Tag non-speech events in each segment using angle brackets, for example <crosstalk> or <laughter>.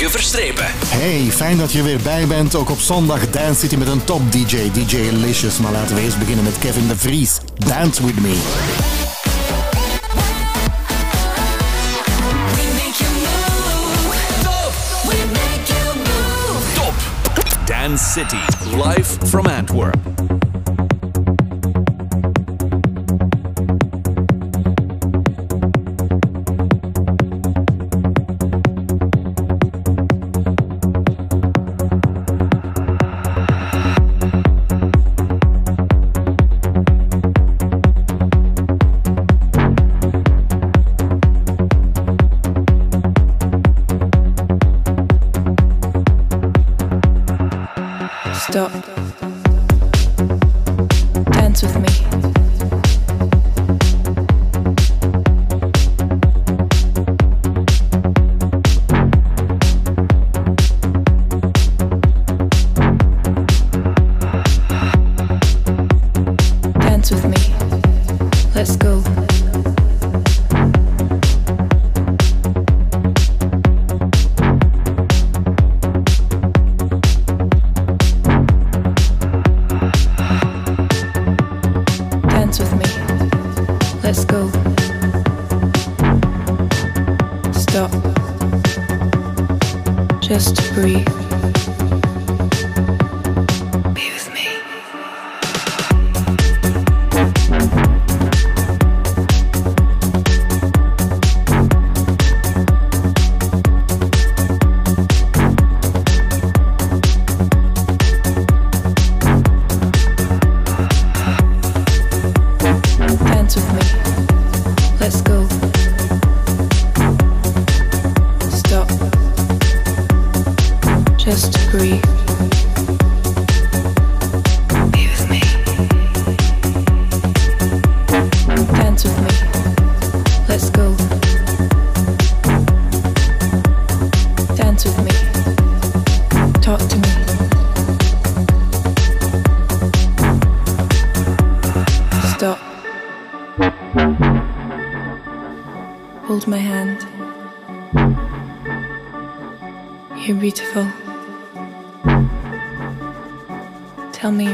morgen verstrepen. Hey, fijn dat je er weer bij bent. Ook op zondag Dance City met een top DJ, DJ Licious. Maar laten we eerst beginnen met Kevin de Vries. Dance with me. Top Dance City, live from Antwerp.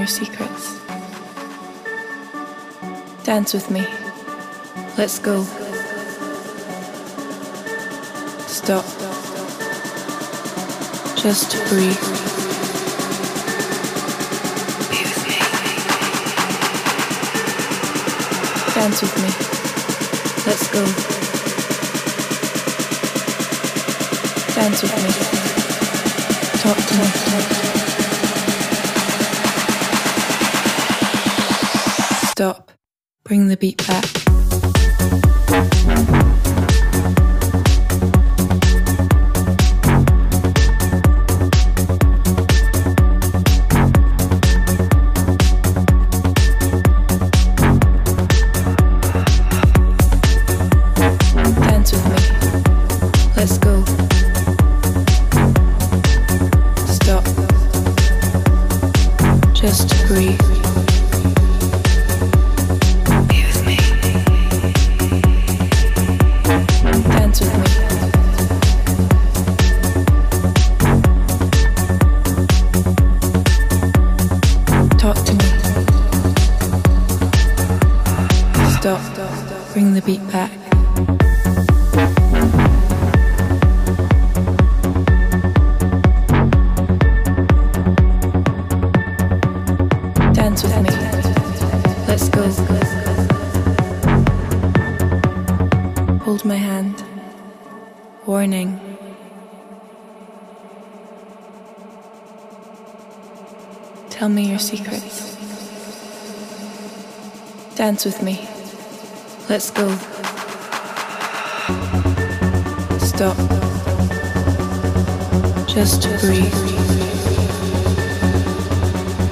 Your secrets. Dance with me. Let's go. Stop. Just breathe. Dance with me. Let's go. Dance with me. Talk to me. Stop. Bring the beat back. Dance with me. Let's go. Stop. Just breathe.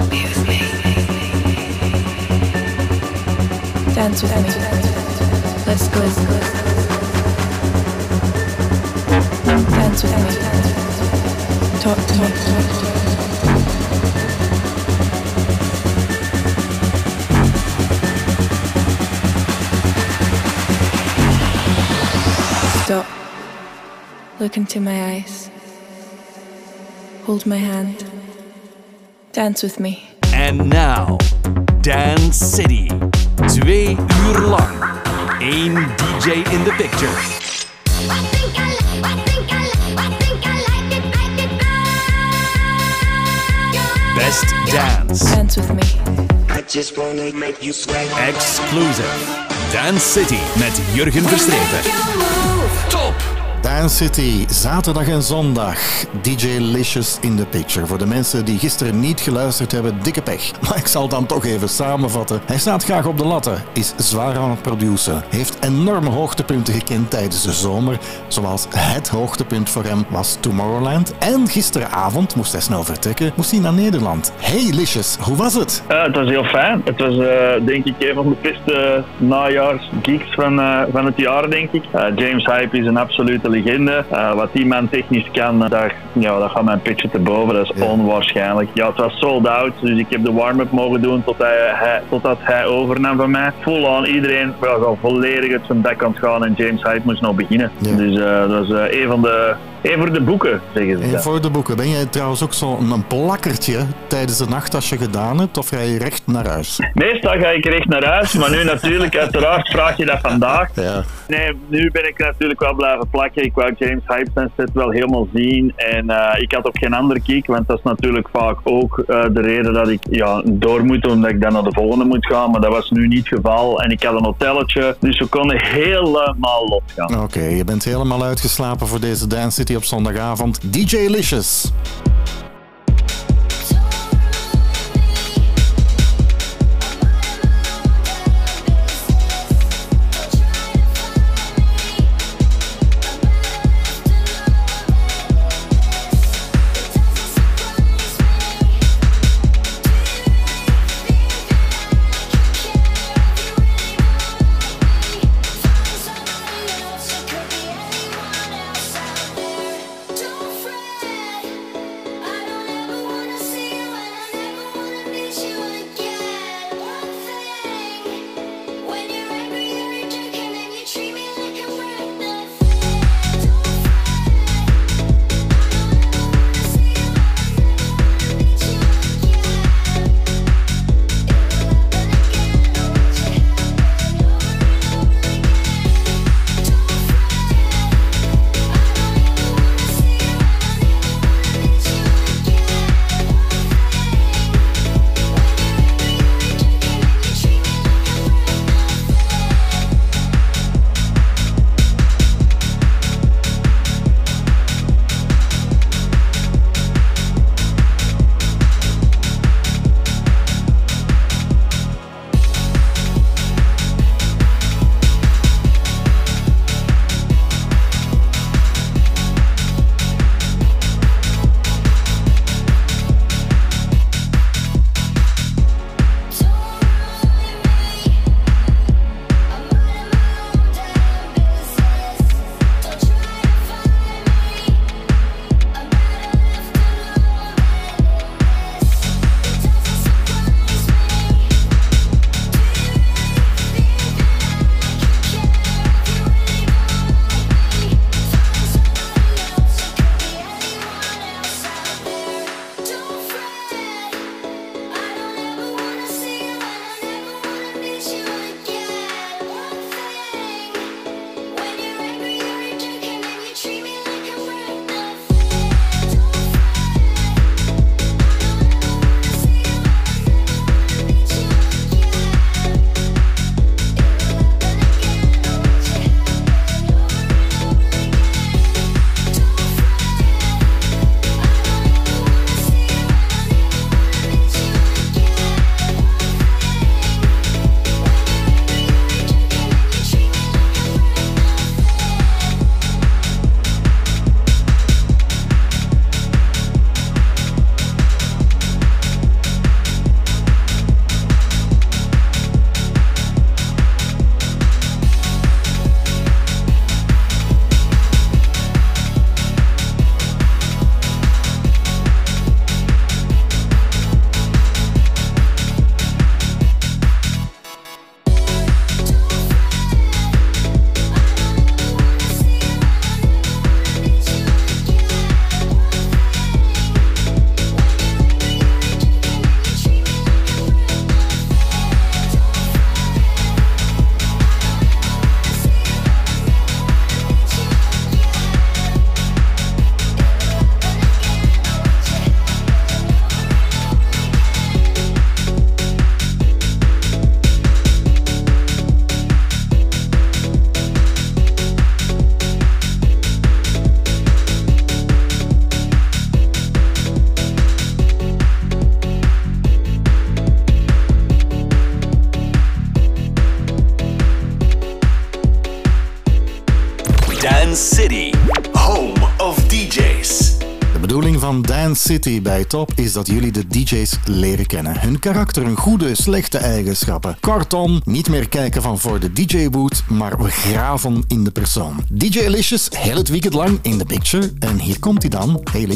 Be with me. Dance with me. Let's go. Dance with me. Talk to me. Look into my eyes. hold my hand. Dance with me. And now, Dance City. Twee uur lang. Eén DJ in the picture. I think I like, I think I like, I think I like it, like it now. Best Dance. Dance with me. I just wanna make you sweat. Exclusive. Dance City met Jurgen Verstrepen. Top! Dance City, zaterdag en zondag. DJ Licious in the picture. Voor de mensen die gisteren niet geluisterd hebben, dikke pech. <laughs> Maar ik zal dan toch even samenvatten. Hij staat graag op de latten, is zwaar aan het produceren, heeft enorme hoogtepunten gekend tijdens de zomer, zoals het hoogtepunt voor hem was Tomorrowland. En gisteravond moest hij snel vertrekken, moest hij naar Nederland. Hey Licious, hoe was het? Ja, het was heel fijn. Het was eh, denk ik een van de beste najaarsgeeks van, eh, van het jaar, denk ik. Eh, James Hype is een absolute legende. Eh, wat die man technisch kan, eh, daar, ja, dat gaat mijn pitje te boven. Dat is Ja. onwaarschijnlijk. Ja, het was sold out, dus ik heb de warm-up mogen doen tot hij, hij, totdat hij overnam van mij. Full on, iedereen was al volledig uit zijn bek aan het gaan en James Hype moest nog beginnen. Ja. Dus eh, dat was eh, een van de... Een voor de boeken, zeggen ze. En voor de boeken, ben jij trouwens ook zo'n plakkertje tijdens de nacht als je gedaan hebt, of ga je recht naar huis? Meestal ga ik recht naar huis, maar nu natuurlijk, uiteraard vraag je dat vandaag. Ja. Nee, nu ben ik natuurlijk wel blijven plakken. Ik wou James Hype zijn set wel helemaal zien. En eh, ik had ook geen andere kick, want dat is natuurlijk vaak ook eh, de reden dat ik ja, door moet, omdat ik dan naar de volgende moet gaan. Maar dat was nu niet het geval. En ik had een hotelletje, dus we konden helemaal losgaan. Oké, je bent helemaal uitgeslapen voor deze Dance City op zondagavond. DJ Licious. City bij Top is dat jullie de DJ's leren kennen. Hun karakter, hun goede, slechte eigenschappen. Kortom, niet meer kijken van voor de DJ-boot, maar we graven in de persoon. DJ Licious, heel het weekend lang in de picture. En hier komt hij dan. Hey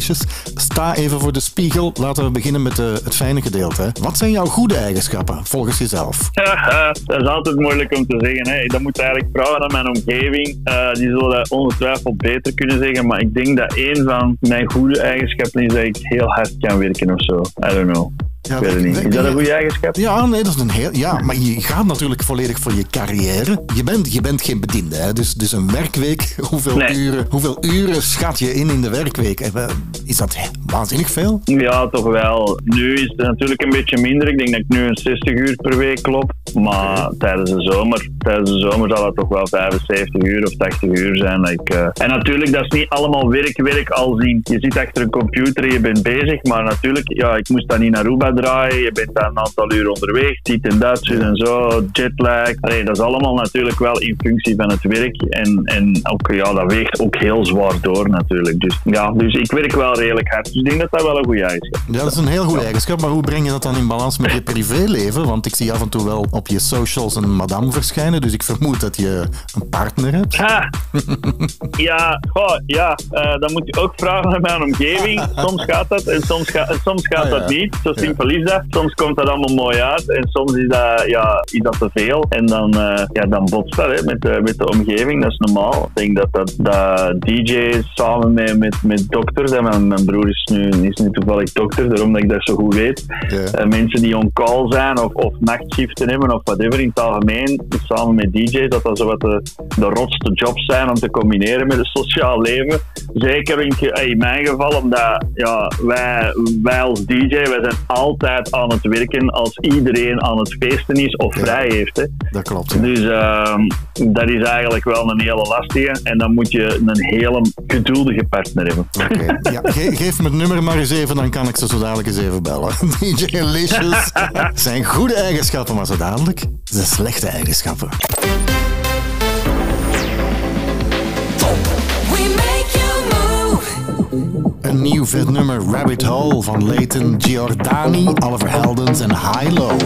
sta even voor de spiegel. Laten we beginnen met eh, het fijne gedeelte. Wat zijn jouw goede eigenschappen, volgens jezelf? <laughs> dat is altijd moeilijk om te zeggen. Hè. Dat moet eigenlijk vragen aan mijn omgeving. Eh, die zullen dat ongetwijfeld beter kunnen zeggen. Maar ik denk dat een van mijn goede eigenschappen is dat ik heel hard kan werken of zo. I don't know. Ja, ik weet het niet. we- Is dat een goede eigenschap? Ja, nee, dat is een heel. Ja, maar je gaat natuurlijk volledig voor je carrière. Je bent, je bent geen bediende, hè? Dus, dus een werkweek. <laughs> Hoeveel, Nee. uren, hoeveel uren schat je in in de werkweek? Eh, Is dat waanzinnig veel? Ja, toch wel. Nu is het natuurlijk een beetje minder. Ik denk dat ik nu een 60 uur per week klop. Maar tijdens de zomer, tijdens de zomer zal het toch wel 75 uur of 80 uur zijn. dat ik, eh, En natuurlijk, dat is niet allemaal werk, werk als in je zit achter een computer en je bent bezig. Maar natuurlijk, ja, ik moest dan in Aruba draaien. Je bent dan een aantal uur onderweg. Dit en dat, en zo, jetlag. Allee, dat is allemaal natuurlijk wel in functie van het werk. En, en ook, ja, dat weegt ook heel zwaar door natuurlijk. Dus ja, dus ik werk wel redelijk hard. Dus ik denk dat dat wel een goede eigenschap is. Ja, dat is een heel goede eigenschap. Maar hoe breng je dat dan in balans met je privéleven? Want ik zie af en toe wel op je socials een madame verschijnen. Dus ik vermoed dat je een partner hebt. Ha. <laughs> Ja, goh, ja eh, dan moet je ook vragen naar mijn omgeving. Soms gaat dat en soms, ga, soms gaat Ah, ja. dat niet. Zo simpel is dat. Soms komt dat allemaal mooi uit en soms is dat, ja, is dat te veel. En dan, eh, ja, dan botst dat hè, met, de, met de omgeving, dat is normaal. Ik denk dat, dat, dat DJ's samen met, met, met dokters, en mijn, mijn broer is nu, is nu toevallig dokter, daarom dat ik dat zo goed weet. Eh, mensen die on call zijn of, of nachtshiften hebben of whatever in het algemeen, samen met DJ's, dat dat zo wat de, de rotste jobs zijn om te combineren met het sociaal leven. Zeker in, in mijn geval, omdat ja, wij, wij als DJ, wij zijn altijd aan het werken als iedereen aan het feesten is of Ja. vrij heeft. Hè. Dat klopt. ja. Dus ehm, dat is eigenlijk wel een hele lastige. En dan moet je een hele geduldige partner hebben. <laughs> Ja, ge- geef me het nummer maar eens even, dan kan ik ze zo dadelijk eens even bellen. <laughs> DJ Licious <laughs> zijn goede eigenschappen, maar zo dadelijk zijn slechte eigenschappen. Een nieuw vet nummer, Rabbit Hole van Leighton Giordani, Oliver Heldens en High Low.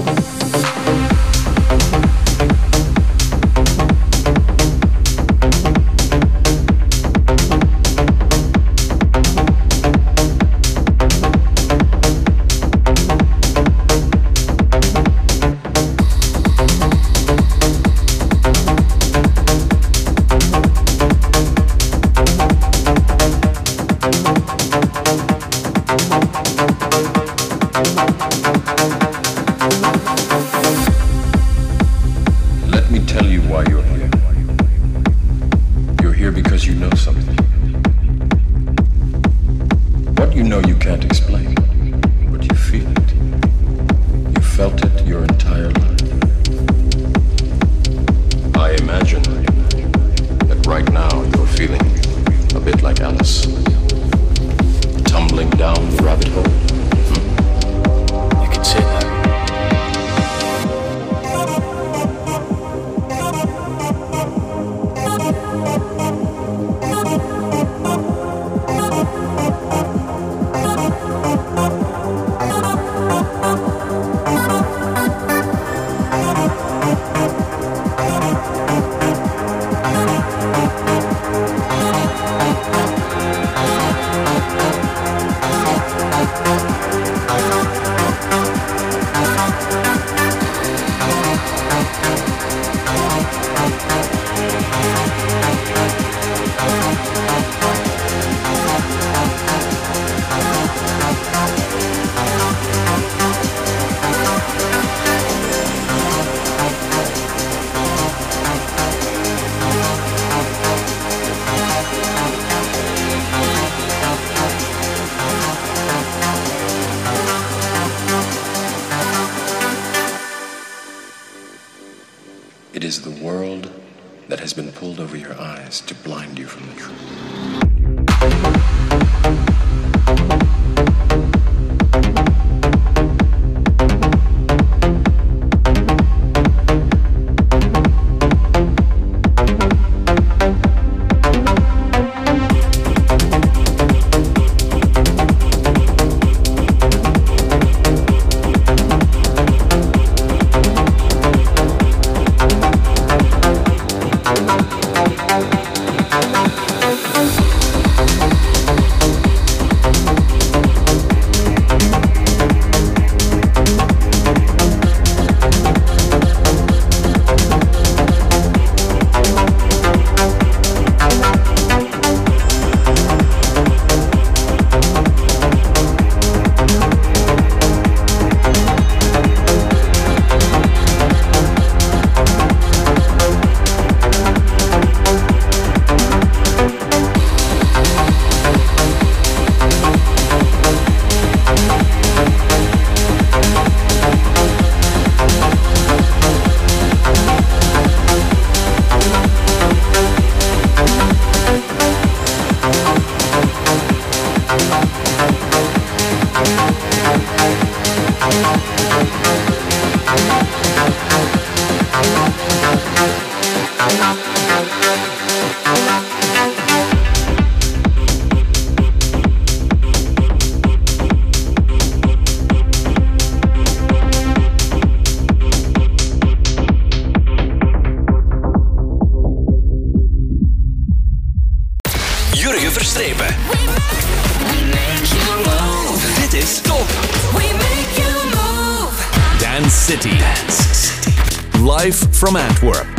Live from Antwerp.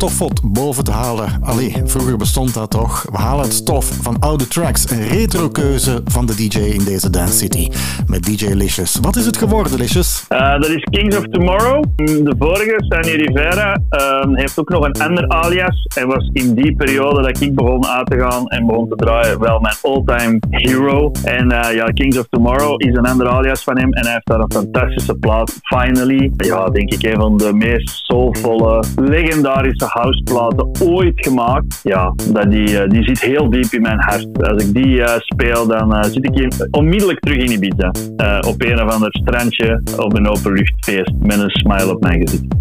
Stofvot boven te halen. Allee, vroeger bestond dat toch. We halen het stof van oude tracks. Een retro-keuze van de DJ in deze Dance City. Met DJ Licious. Wat is het geworden, Licious? Eh, dat is Kings of Tomorrow. De vorige, Sunny Rivera, ehm, heeft ook nog een ander alias. En was in die periode dat ik begon aan te gaan en begon te draaien, wel mijn all-time hero. En eh, ja, Kings of Tomorrow is een ander alias van hem. En hij heeft daar een fantastische plaat, Finally. Ja, denk ik een van de meest soulvolle, legendarische houseplaten ooit gemaakt. Ja, dat die, eh, die zit heel diep in mijn hart. Als ik die eh, speel, dan eh, zit ik hier onmiddellijk terug in Ibiza. Eh, op een of ander strandje op een openluchtfeest met een smile op mijn gezicht.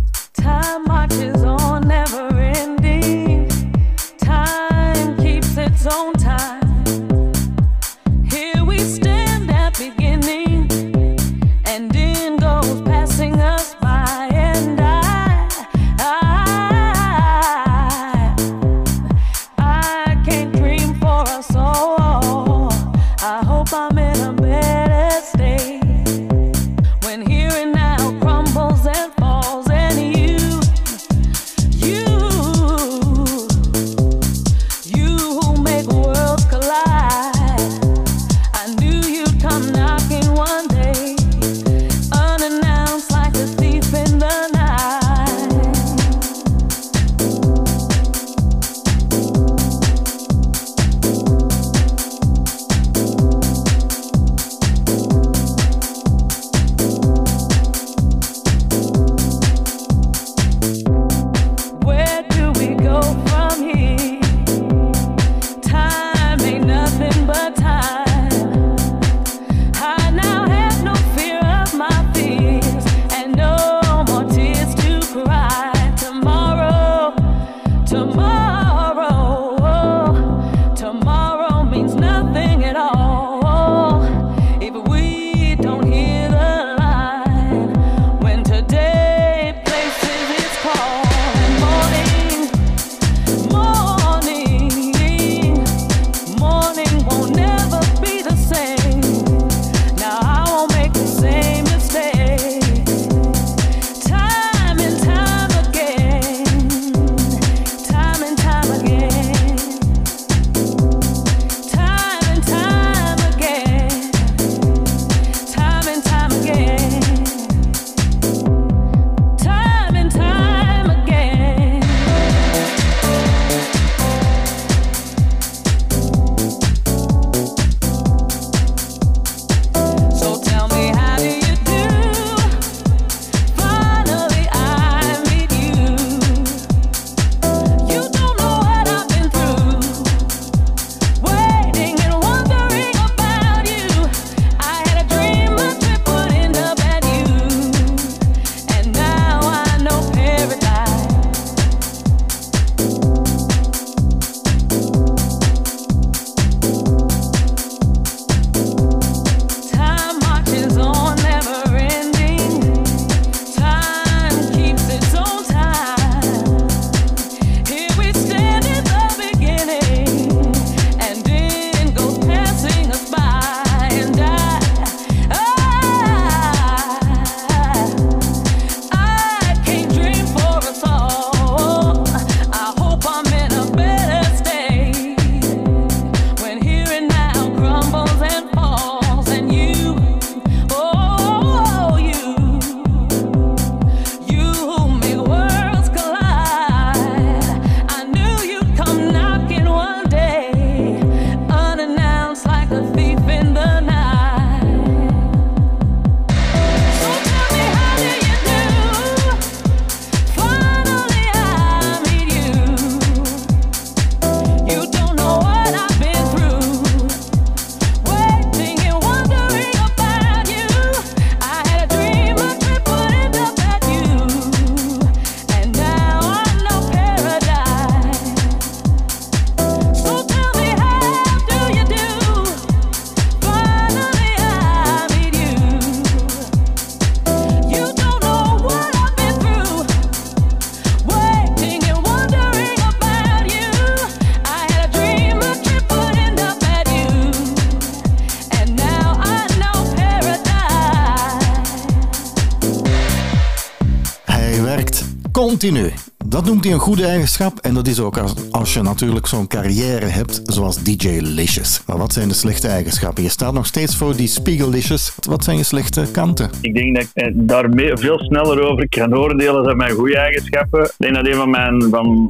Continu. Dat noemt hij een goede eigenschap en dat is ook als, als je natuurlijk zo'n carrière hebt zoals DJ Licious. Maar wat zijn de slechte eigenschappen? Je staat nog steeds voor die Spiegel-Licious. Wat zijn je slechte kanten? Ik denk dat ik eh, daar veel sneller over kan oordelen dan mijn goede eigenschappen. Ik denk dat een van mijn van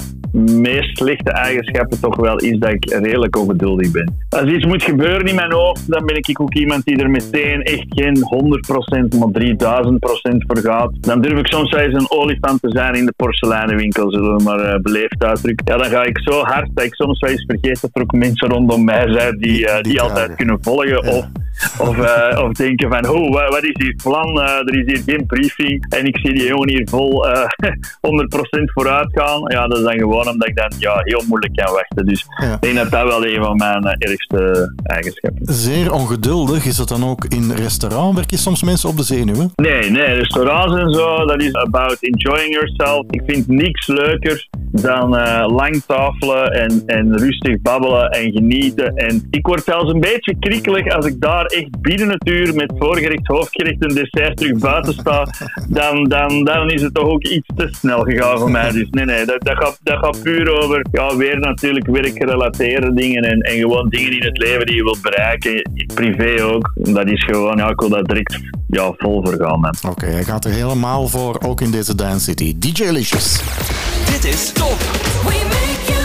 meest slechte eigenschappen toch wel is dat ik redelijk ongeduldig ben. Als iets moet gebeuren in mijn hoofd, dan ben ik ook iemand die er meteen echt geen 100%, maar 3000% voor gaat. Dan durf ik soms wel eens een olifant te zijn in de porseleinenwinkel, zullen we maar eh, beleefd uitdrukken. Ja, dan ga ik zo hard dat ik soms wel eens vergeet dat er ook mensen rondom mij zijn die, eh, die, Die altijd kunnen volgen. Of, of, eh, of denken van, oh, wat, is hier het plan? Er is hier geen briefing en ik zie die jongen hier vol 100% vooruit gaan. Ja, dat is dan gewoon omdat ik dan ja, heel moeilijk kan wachten. Dus Ja. ik denk dat dat wel een van mijn eh, ergste eigenschappen is. Zeer ongeduldig is het dan ook in restaurant. Werk je soms mensen op de zenuwen? Nee, nee, restaurants en zo, dat is about enjoying yourself. Ik vind niks leuker dan eh, lang tafelen en, en rustig babbelen en genieten. En ik word zelfs een beetje krikkelig als ik daar echt binnen het uur met voorgerecht, hoofdgerecht en dessert terug buiten sta. Dan, dan, dan is het toch ook iets te snel gegaan voor mij. Dus nee, nee, dat, dat, gaat, dat gaat puur over, ja, weer natuurlijk werkgerelateerde dingen en, en gewoon dingen in het leven die je wilt bereiken. Privé ook. Dat is gewoon, ja, ik wil daar direct ja, vol voor gaan, man. Oké, hij gaat er helemaal voor, ook in deze Dance City. DJ Licious. Dit is top. We make you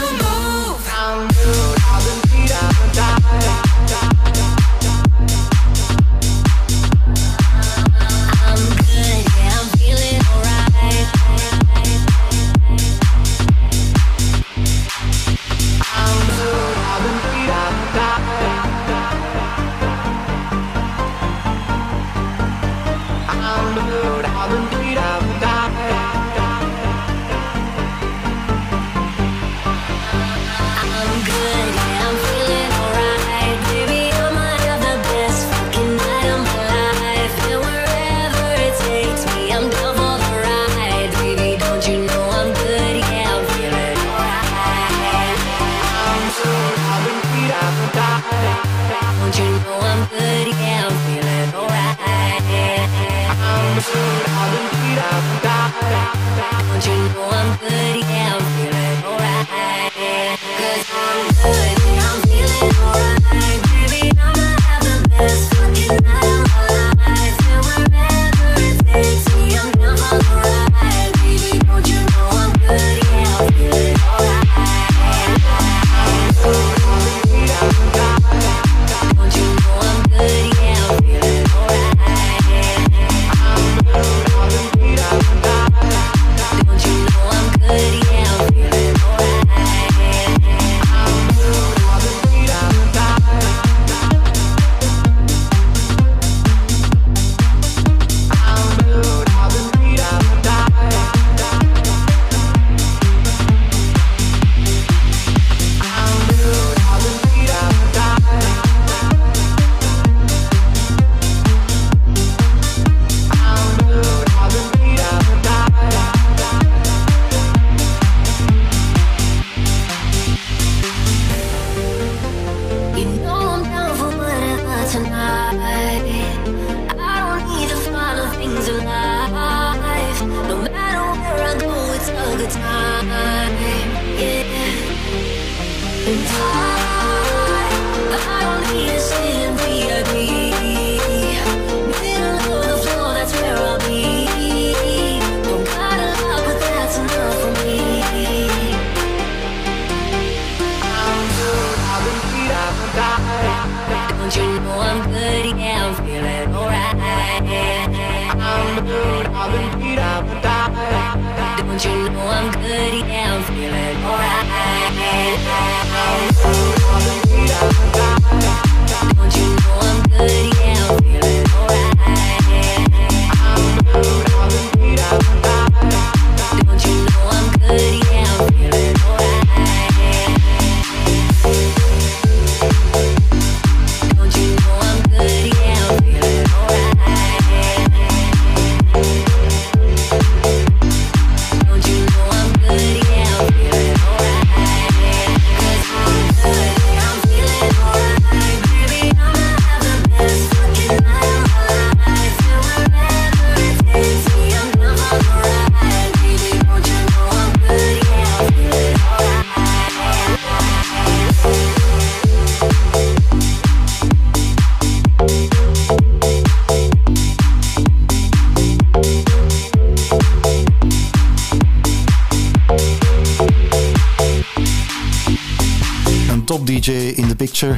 DJ in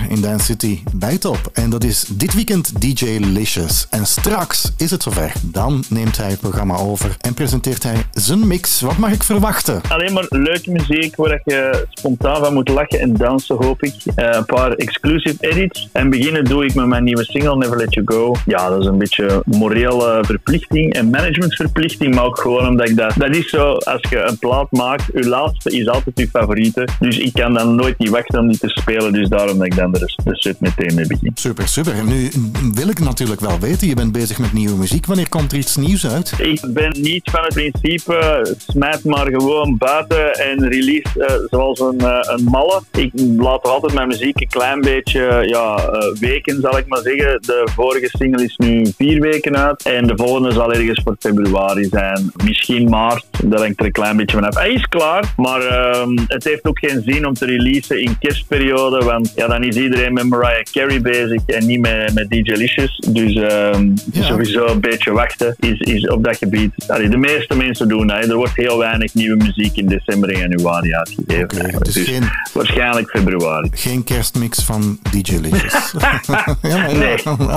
in Dance City bij top. En dat is dit weekend DJ Licious. En straks is het zover. Dan neemt hij het programma over en presenteert hij zijn mix. Wat mag ik verwachten? Alleen maar leuke muziek waar je spontaan van moet lachen en dansen, hoop ik. Eh, een paar exclusive edits. En beginnen doe ik met mijn nieuwe single Never Let You Go. Ja, dat is een beetje morele verplichting en managementverplichting, maar ook gewoon omdat ik dat... Dat is zo, als je een plaat maakt, je laatste is altijd je favoriete. Dus ik kan dan nooit niet wachten om die te spelen, dus daarom dat ik dan de, de set meteen mee begin. Super, super. Nu wil ik natuurlijk wel weten, je bent bezig met nieuwe muziek. Wanneer komt er iets nieuws uit? Ik ben niet van het principe, smijt maar gewoon buiten en release eh, zoals een, eh, een malle. Ik laat altijd mijn muziek een klein beetje ja, eh, weken, zal ik maar zeggen. De vorige single is nu vier weken uit en de volgende zal ergens voor februari zijn. Misschien maart, daar hangt er een klein beetje van af. Hij is klaar, maar ehm, het heeft ook geen zin om te releasen in kerstperiode, want ja, dan is iedereen met Mariah Carey bezig en niet met, met DJ Licious. Dus ehm, Ja. sowieso een beetje wachten is, is op dat gebied. Allee, de meeste mensen doen dat. hè. Er wordt heel weinig nieuwe muziek in december en januari uitgegeven. Dus Dus geen- waarschijnlijk februari. Geen kerstmix van DJ Licious. <laughs> ja, maar ja, <laughs>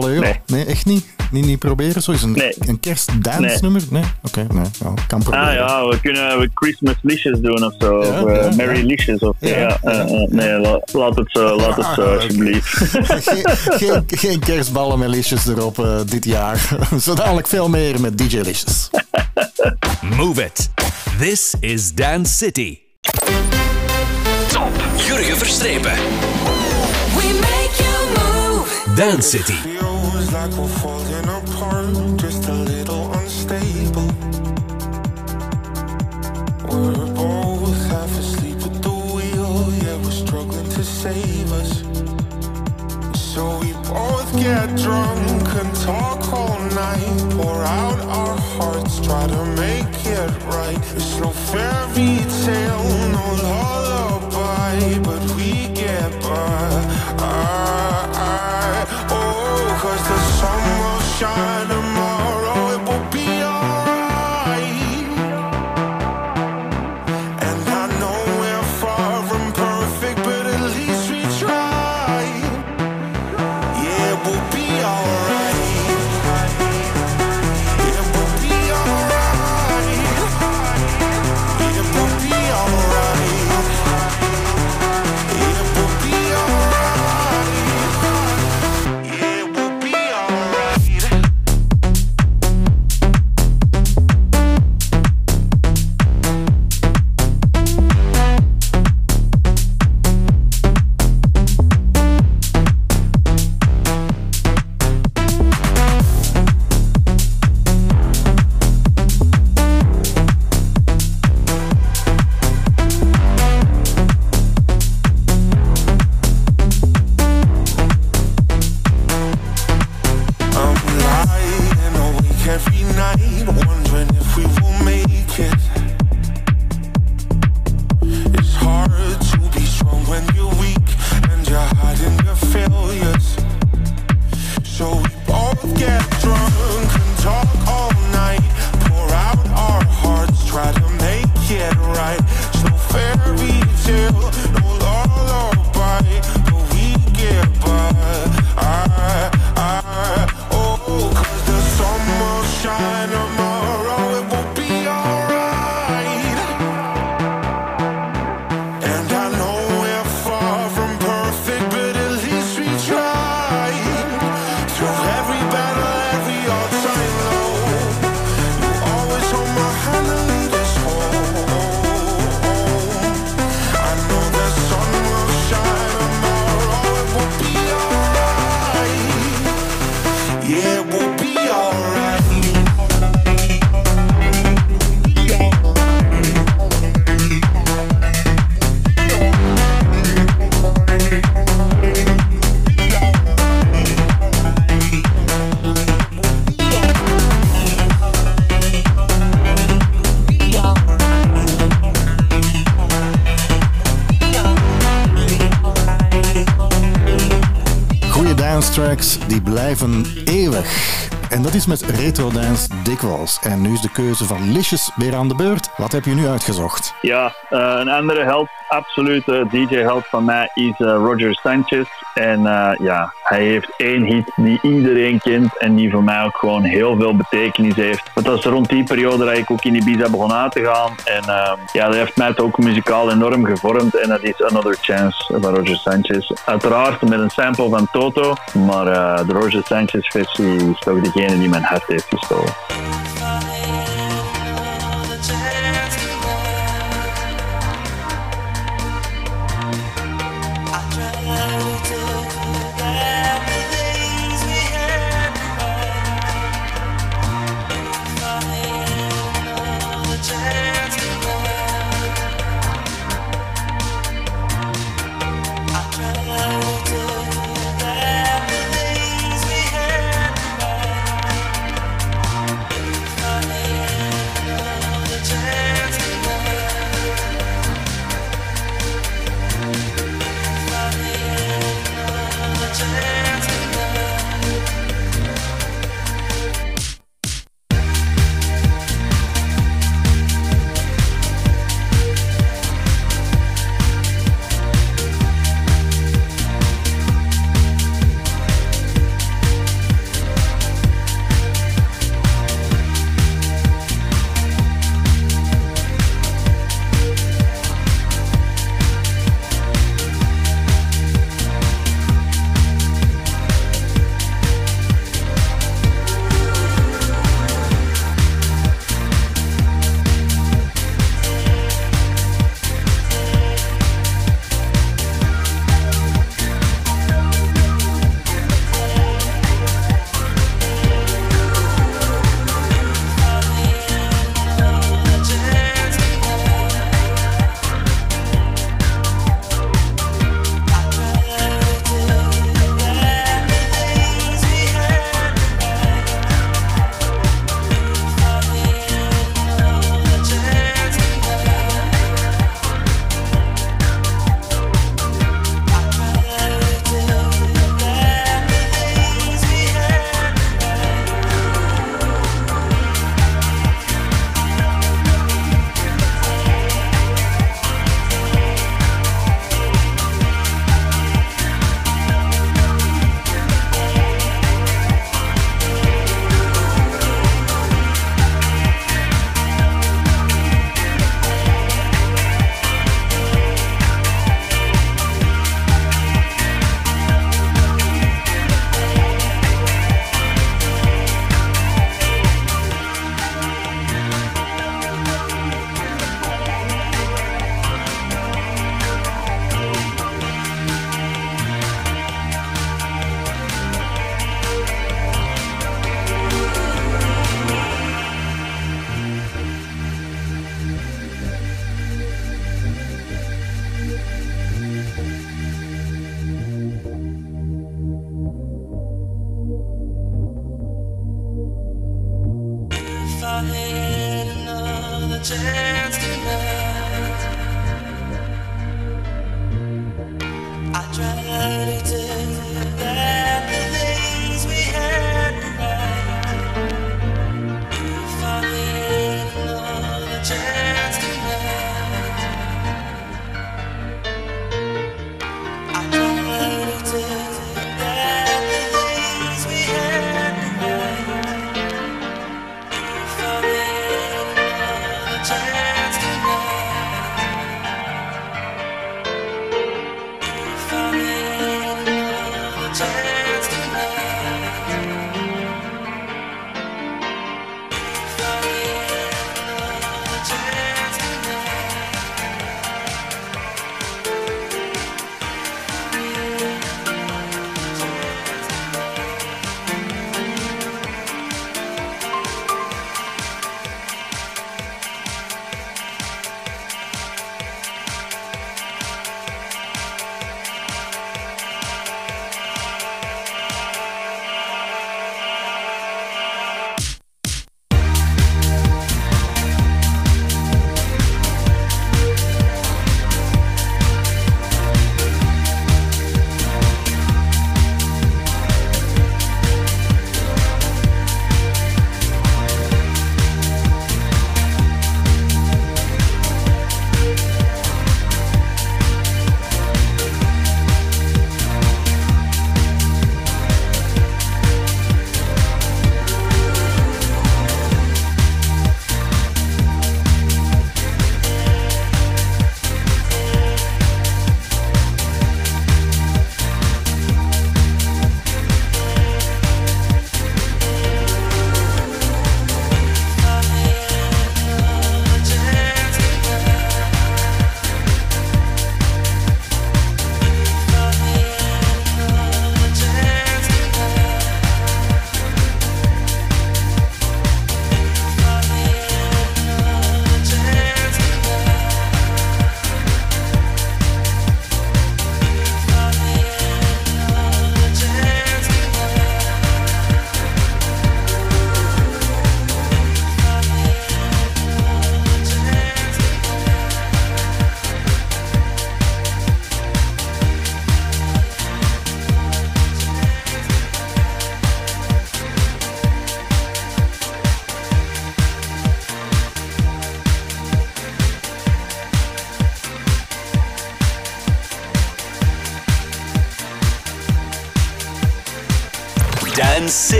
joh. Nee. nee, echt niet. Niet, niet proberen. Zo is een, Nee. een kerstdance nummer? Nee, oké, nee, ja, kan proberen. Ah ja, we kunnen we Christmas Licious doen of zo. Of eh, Merry. Licious of Ja, eh, eh, nee, la- laat het zo, laat het zo Ah, oké. alsjeblieft. geen, geen, geen kerstballen met Licious erop eh, dit jaar. <laughs> Zo dadelijk veel meer met DJ Licious. Move it. This is Dance City. Top. Jurgen Verstrepen. We make you move. Dance City. Pour out our hearts, try to make it right. It's no fairy tale, no lullaby, but we get by. I, I, oh, cause the sun will shine blijven eeuwig. En dat is met retro dance dikwijls. En nu is de keuze van Licious weer aan de beurt. Wat heb je nu uitgezocht? Ja, eh, een andere held absolute DJ-held van mij is eh, Roger Sanchez. En eh, ja, hij heeft één hit die iedereen kent en die voor mij ook gewoon heel veel betekenis heeft. Dat was rond die periode dat ik ook in Ibiza begon aan te gaan. En ehm, ja, dat heeft mij het ook muzikaal enorm gevormd. En dat is Another Chance van Roger Sanchez. Uiteraard met een sample van Toto, maar eh, de Roger Sanchez versie is toch degene die mijn hart heeft gestolen.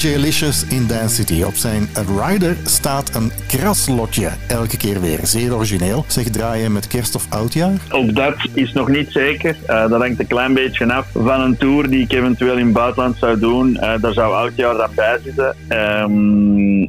DJ in Dance City. Op zijn rider staat een kraslotje. Elke keer weer. Zeer origineel. Zeg, draaien met kerst of oudjaar? Ook dat is nog niet zeker. Eh, dat hangt een klein beetje af van een tour die ik eventueel in het buitenland zou doen. Eh, daar zou oudjaar dan bij zitten.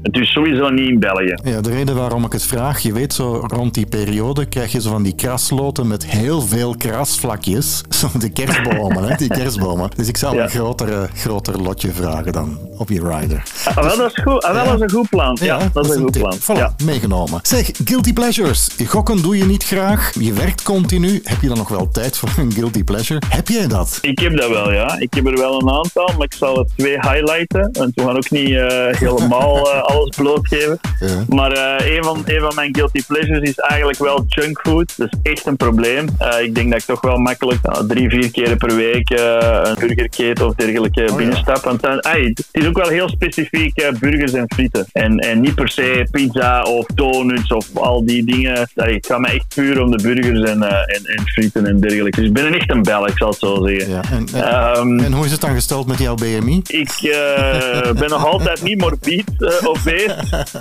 Ehm, dus sowieso niet in België. Ja, de reden waarom ik het vraag, je weet zo rond die periode krijg je zo van die krasloten met heel veel krasvlakjes. <laughs> Zo de kerstbomen, hè, die <laughs> kerstbomen. Dus ik zou Ja. een groter, groter lotje vragen dan op je rider. Ah, wel, dat is goed. Ah, wel, dat is een goed plan. Ja, dat is een goed plan. Voilà, Ja. meegenomen. Zeg, guilty pleasures. Gokken doe je niet graag. Je werkt continu. Heb je dan nog wel tijd voor een guilty pleasure? Heb jij dat? Ik heb dat wel, ja. Ik heb er wel een aantal, maar ik zal er twee highlighten. Want we gaan ook niet eh, helemaal eh, alles blootgeven. Ja. Maar eh, een, van, een van mijn guilty pleasures is eigenlijk wel junkfood. Dat is echt een probleem. Eh, ik denk dat ik toch wel makkelijk nou, drie, vier keer per week eh, een burgerketen of dergelijke ja. binnenstap. Want dan, het is ook wel heel specifiek eh, burgers en frieten. En, en niet per se pizza of donuts of al die dingen. Ai, het gaat me echt puur om de burgers en, eh, en, en frieten en dergelijke. Dus ik ben echt een Belg, ik zal het zo zeggen. Ja. En, en, Ehm, en hoe is het dan gesteld met jouw BMI? ik eh, ben nog altijd niet morbid uh,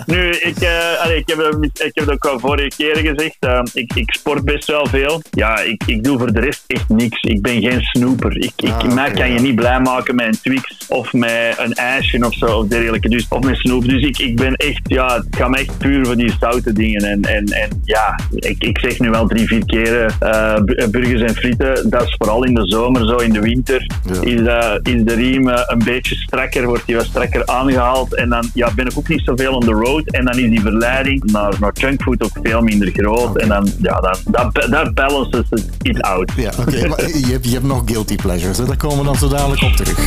Nu, ik, eh, allee, ik, heb, het- ik heb het ook al vorige keren gezegd. eh, ik, ik sport best wel veel. Ja, ik, ik doe voor de rest echt niks. Ik ben geen snoeper. Ik, ik, Ah, mij kan je niet blij maken met een Twix of met een ijsje of zo of dergelijke. Dus, of met snoep. Dus ik, ik ben echt, ja, het gaat me echt puur voor die zoute dingen. En, en, en ja, ik, ik zeg nu wel drie, vier keren eh, bu- burgers en frieten. Dat is vooral in de zomer zo, in de winter. Ja. Is, de, is de riem een beetje strakker, wordt die wat strakker aangehaald. En dan ja, ben ik ook niet zoveel on the road. En dan is die verleiding naar, naar junkfood ook veel minder groot. En dan, ja, dan, dat, dat balances het iets out. Ja, oké. je, hebt, je hebt nog guilty pleasures. Hè? Daar komen we dan zo dadelijk op terug.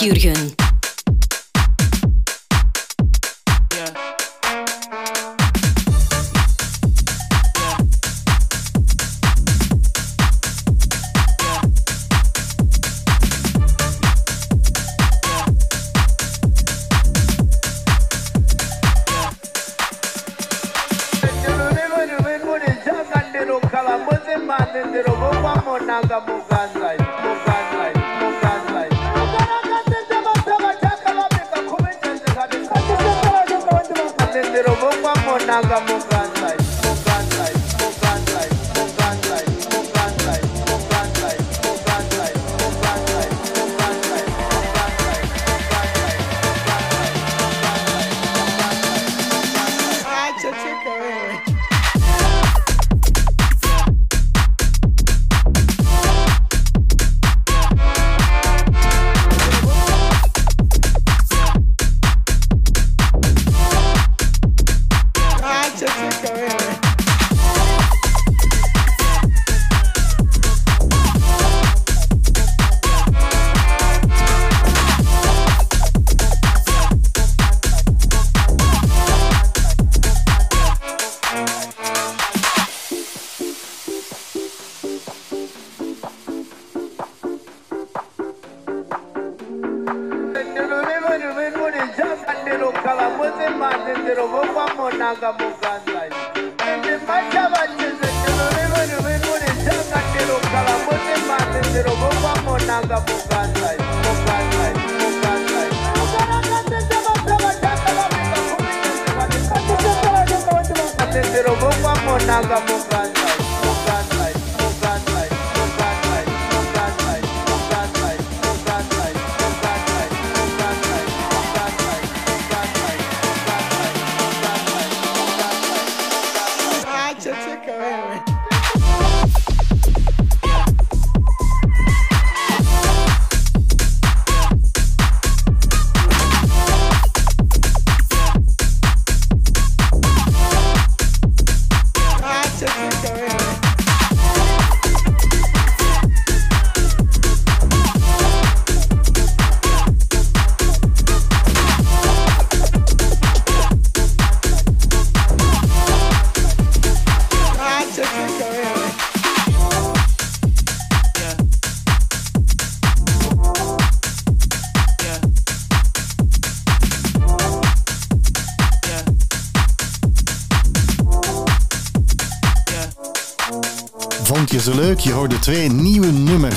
Jurgen.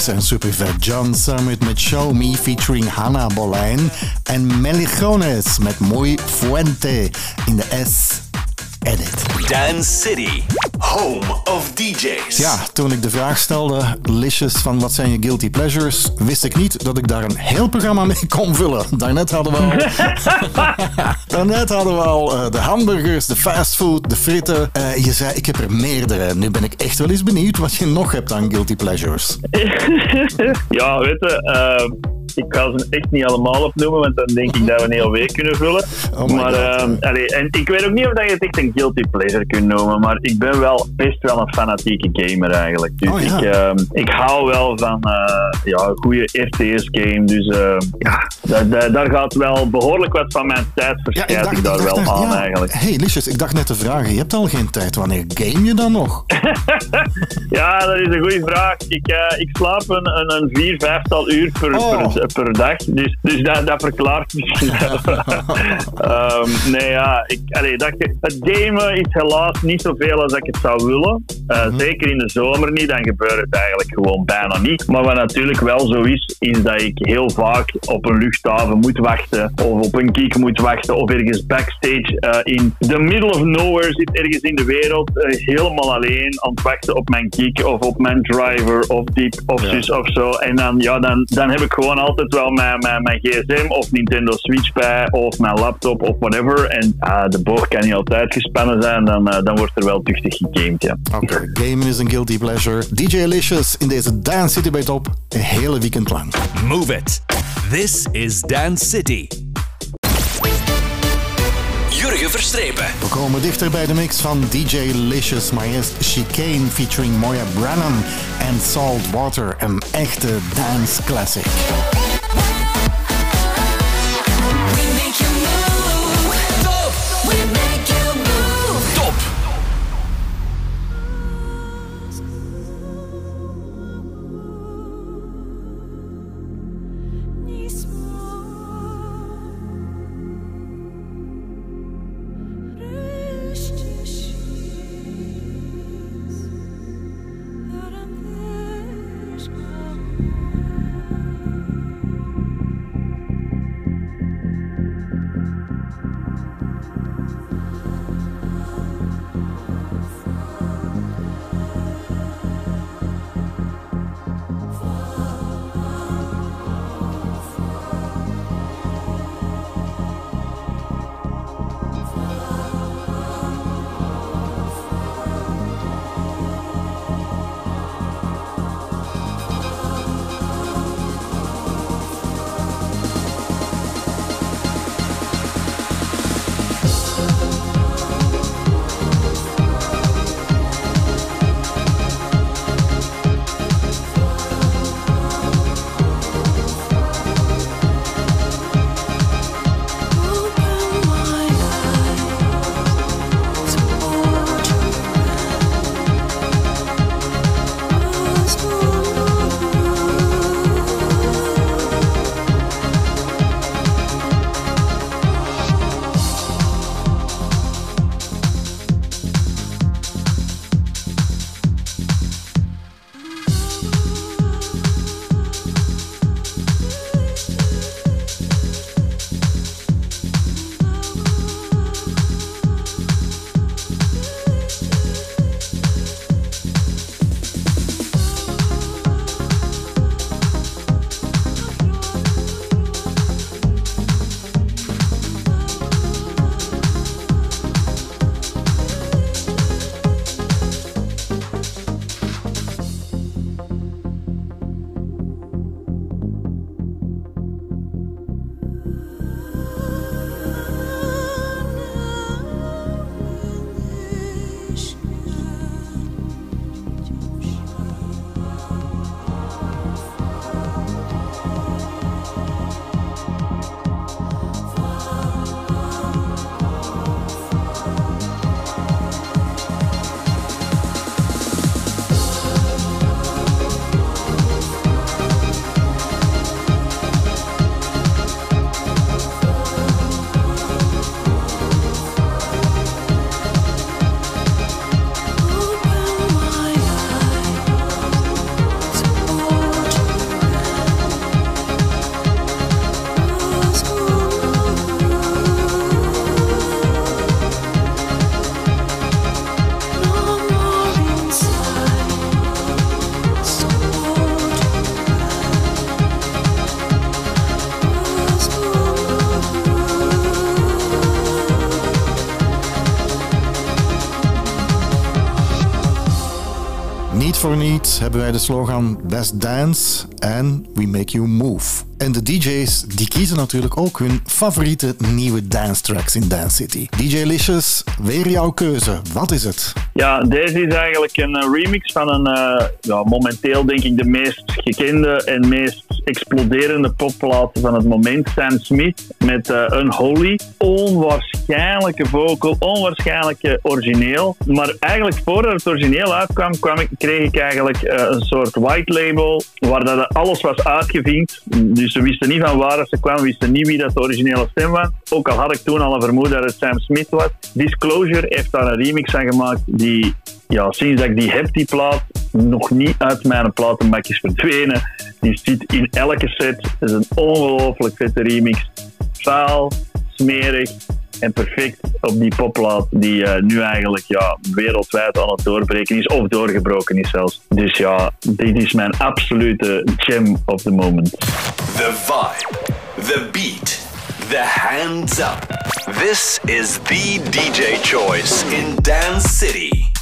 En Supervet John Summit met Show Me featuring Hannah Bolijn en Meligones met Muy Fuente in de S edit. Dance City, home of DJs. Ja, toen ik de vraag stelde, Licious, van wat zijn je guilty pleasures, wist ik niet dat ik daar een heel programma mee kon vullen. Daarnet hadden we al, <laughs> daarnet hadden we al eh, de hamburgers, de fastfood, de fritten. Eh, je zei, ik heb er meerdere. Nu ben ik echt wel eens benieuwd wat je nog hebt aan guilty pleasures. <laughs> ja, weet je, eh, ik ga ze echt niet allemaal opnoemen, want dan denk ik dat we een hele week kunnen vullen. Oh maar, allee, en ik weet ook niet of dat je het echt een guilty pleasure kunt noemen, maar ik ben wel best wel een fanatieke gamer eigenlijk. Dus Oh ja. ik, ehm, ik hou wel van eh, ja, een goede RTS-game, dus ehm, ja, daar, daar, daar gaat wel behoorlijk wat van mijn tijd verschijnt ik, daar wel net- aan ja. eigenlijk. Hey Licious, ik dacht net te vragen, je hebt al geen tijd. Wanneer game je dan nog? <laughs> Ja, dat is een goede vraag. Ik, eh, ik slaap een, een, een vier, vijftal uur per, Oh. per, per dag. Dus, dus dat, dat verklaart misschien wel. <laughs> Ehm, nee, ja. Ik, allee, dat, het gamen is helaas niet zoveel als ik het zou willen. Eh, Mhm. Zeker in de zomer niet. Dan gebeurt het eigenlijk gewoon bijna niet. Maar wat natuurlijk wel zo is, is dat ik heel vaak op een luchthaven moet wachten. Of op een gig moet wachten. Of ergens backstage eh, in the middle of nowhere zit ergens in de wereld. eh, helemaal alleen aan het wachten op mijn gig. Of op mijn driver. Of dit of zus of zo. En dan, ja, dan, dan heb ik gewoon altijd wel mijn, mijn, mijn gsm of Nintendo Switch bij. Of mijn laptop of whatever. En ah, de boog kan niet altijd gespannen zijn. Dan, eh, dan wordt er wel tuchtig gegamed, ja. Oké, gamen is een guilty pleasure. DJ Licious in deze Dance City bij Top, een hele weekend lang. Move it. This is Dance City. Jurgen Verstrepen. We komen dichter bij de mix van DJ Licious, maar eerst Chicane featuring Moya Branham en Salt Water, een echte dance classic. Thank you. Hebben wij de slogan Best Dance and We Make You Move. En de DJ's die kiezen natuurlijk ook hun favoriete nieuwe dance tracks in Dance City. DJ Licious, weer jouw keuze. Wat is het? Ja, deze is eigenlijk een eh, remix van een, eh, ja, momenteel denk ik de meest gekende en meest exploderende popplaat van het moment, Sam Smith met eh, Unholy. Onwaarschijnlijke vocal, onwaarschijnlijke origineel. Maar eigenlijk voordat het origineel uitkwam, kreeg ik eigenlijk eh, een soort white label waar dat alles was uitgevinkt. Dus ze wisten niet van waar ze kwam, wisten niet wie dat de originele stem was. Ook al had ik toen al een vermoeden dat het Sam Smith was. Disclosure heeft daar een remix van gemaakt die ja, sinds dat ik die heb, die plaat, nog niet uit mijn platenbak is verdwenen. Die zit in elke set. Het is een ongelooflijk vette remix. Vuil, smerig en perfect op die popplaat die eh, nu eigenlijk ja, wereldwijd aan het doorbreken is, of doorgebroken is zelfs. Dus ja, dit is mijn absolute gem of the moment. The vibe, the beat, the hands up. This is the DJ choice in Dance City.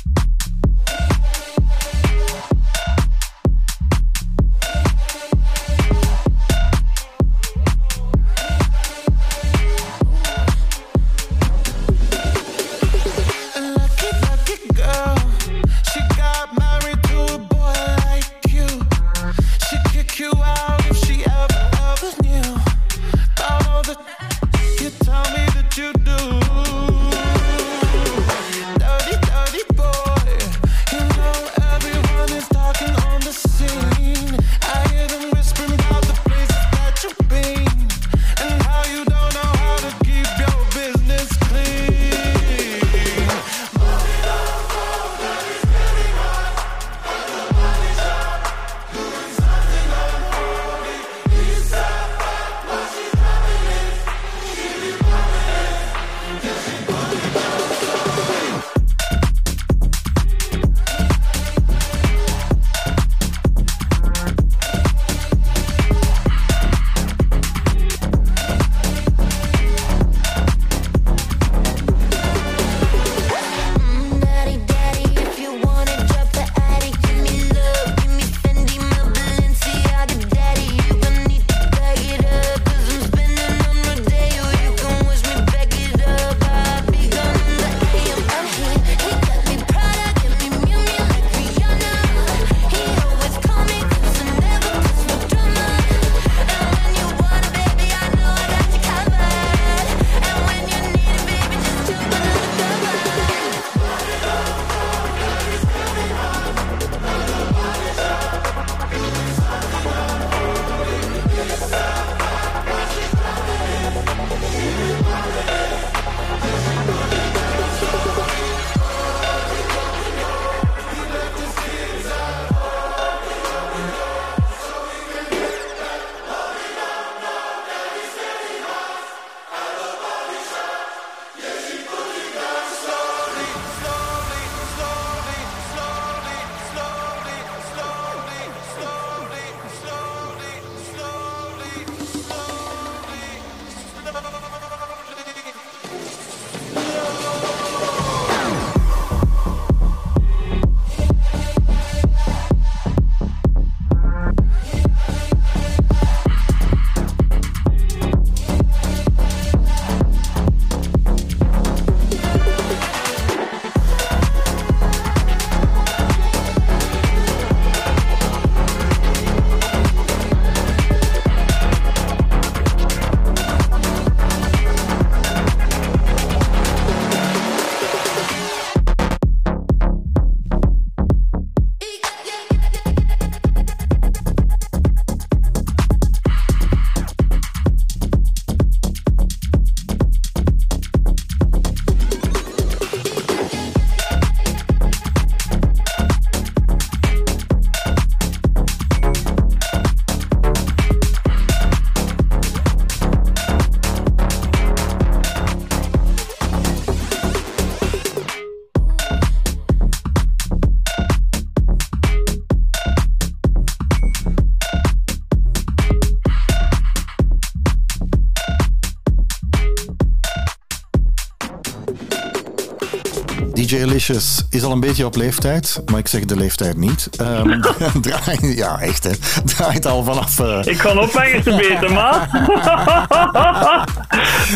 Is al een beetje op leeftijd, maar ik zeg de leeftijd niet. Ehm <laughs> <laughs> draai, ja, echt hè. Draait al vanaf... eh, Ik ga ophangen te beter, man.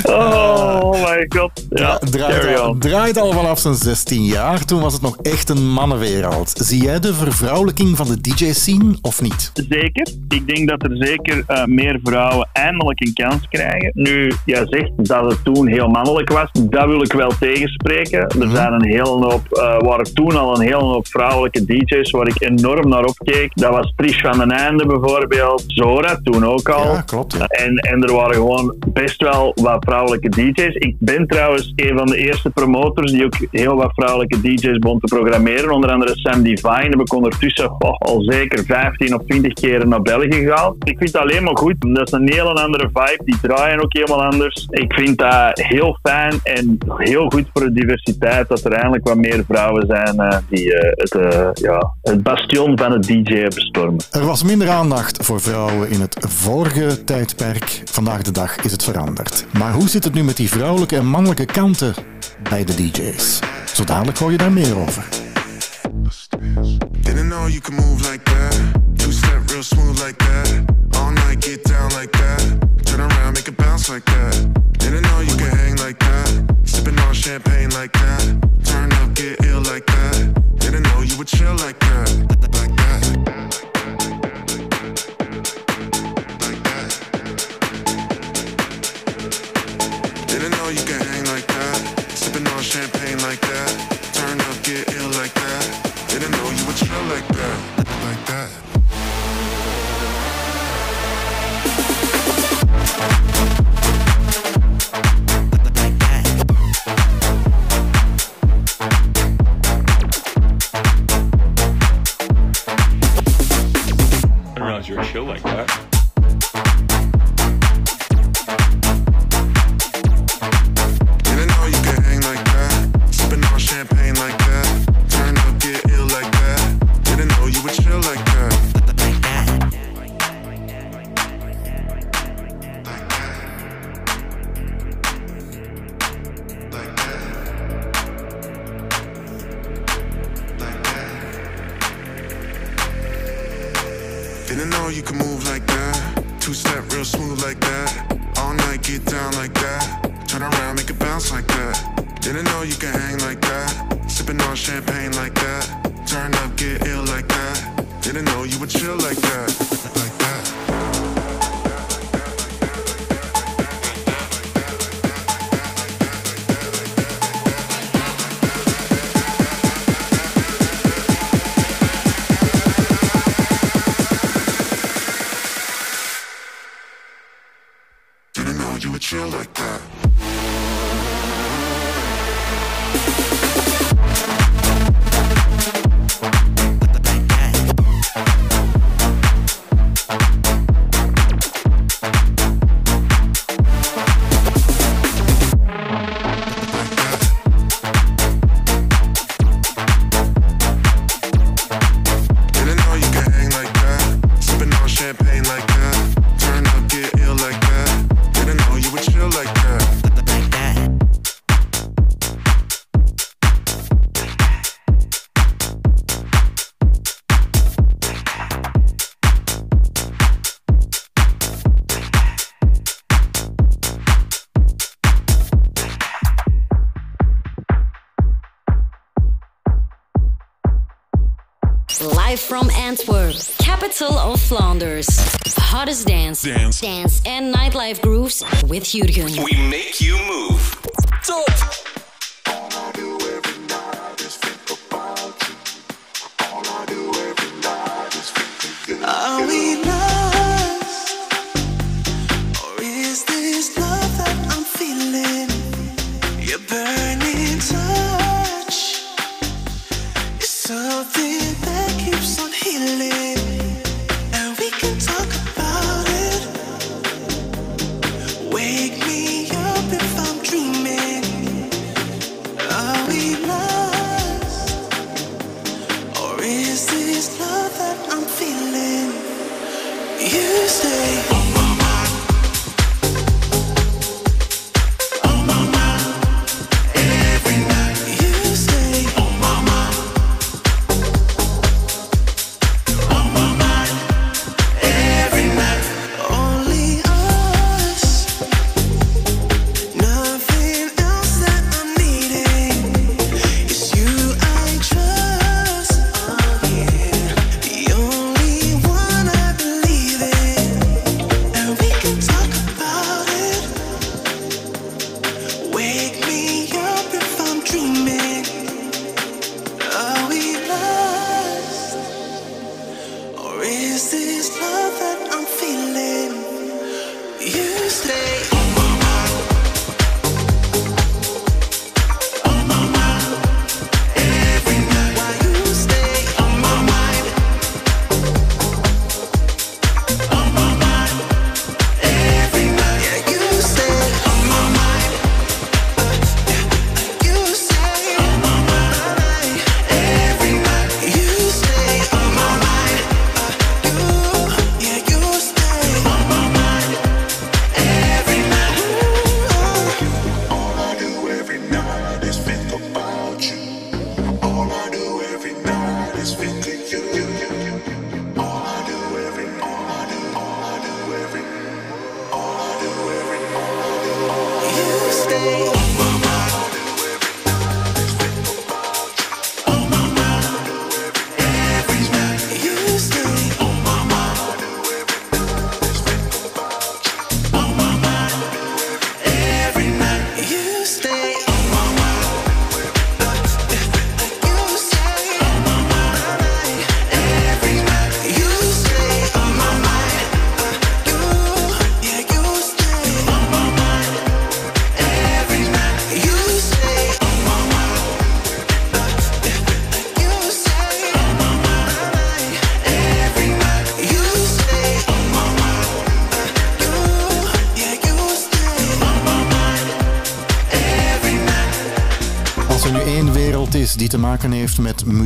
<laughs> oh my god. Ja, draait, al, draait al vanaf zijn 16 jaar. Toen was het nog echt een mannenwereld. Zie jij de vervrouwelijking van de DJ-scene of niet? Zeker. Ik denk dat er zeker eh, meer vrouwen eindelijk een kans krijgen. Nu, jij zegt dat het toen heel mannelijk was. Dat wil ik wel tegenspreken. Er zijn een hele hoop, eh waren toen al een hele hoop vrouwelijke DJ's waar ik enorm naar opkeek. Dat was Trish van den Einde bijvoorbeeld. Zora toen ook al. Ja, klopt. Ja. En, en er waren gewoon best wel wat vrouwelijke DJ's. Ik ben trouwens een van de eerste promotors die ook heel wat vrouwelijke DJ's begon te programmeren. Onder andere Sam Divine heb ik ondertussen oh, al zeker 15 of 20 keer naar België gehaald. Ik vind het alleen maar goed. Dat is een hele andere vibe. Die draaien ook helemaal anders. Ik vind dat heel fijn en heel goed voor de diversiteit dat er eindelijk wat meer vrouwen zijn eh, die eh, het, eh, ja, het bastion van het DJ bestormen. Er was minder aandacht voor vrouwen in het vorige tijdperk. Vandaag de dag is het veranderd. Maar hoe zit het nu met die vrouwelijke en mannelijke kanten bij de DJ's? Zo dadelijk hoor je daar meer over. Didn't know you could move like that. Smooth like that. All night get down like that. Turn around, make it bounce like that. Didn't know you could hang like that. Sipping on champagne like that. Turn up, get ill like that. Didn't know you would chill like that. Like that. Like that. Didn't know you could hang like that. Sipping on champagne like that. Turn up, get ill like that. Didn't know you would chill like that. I didn't realize you were chill like that.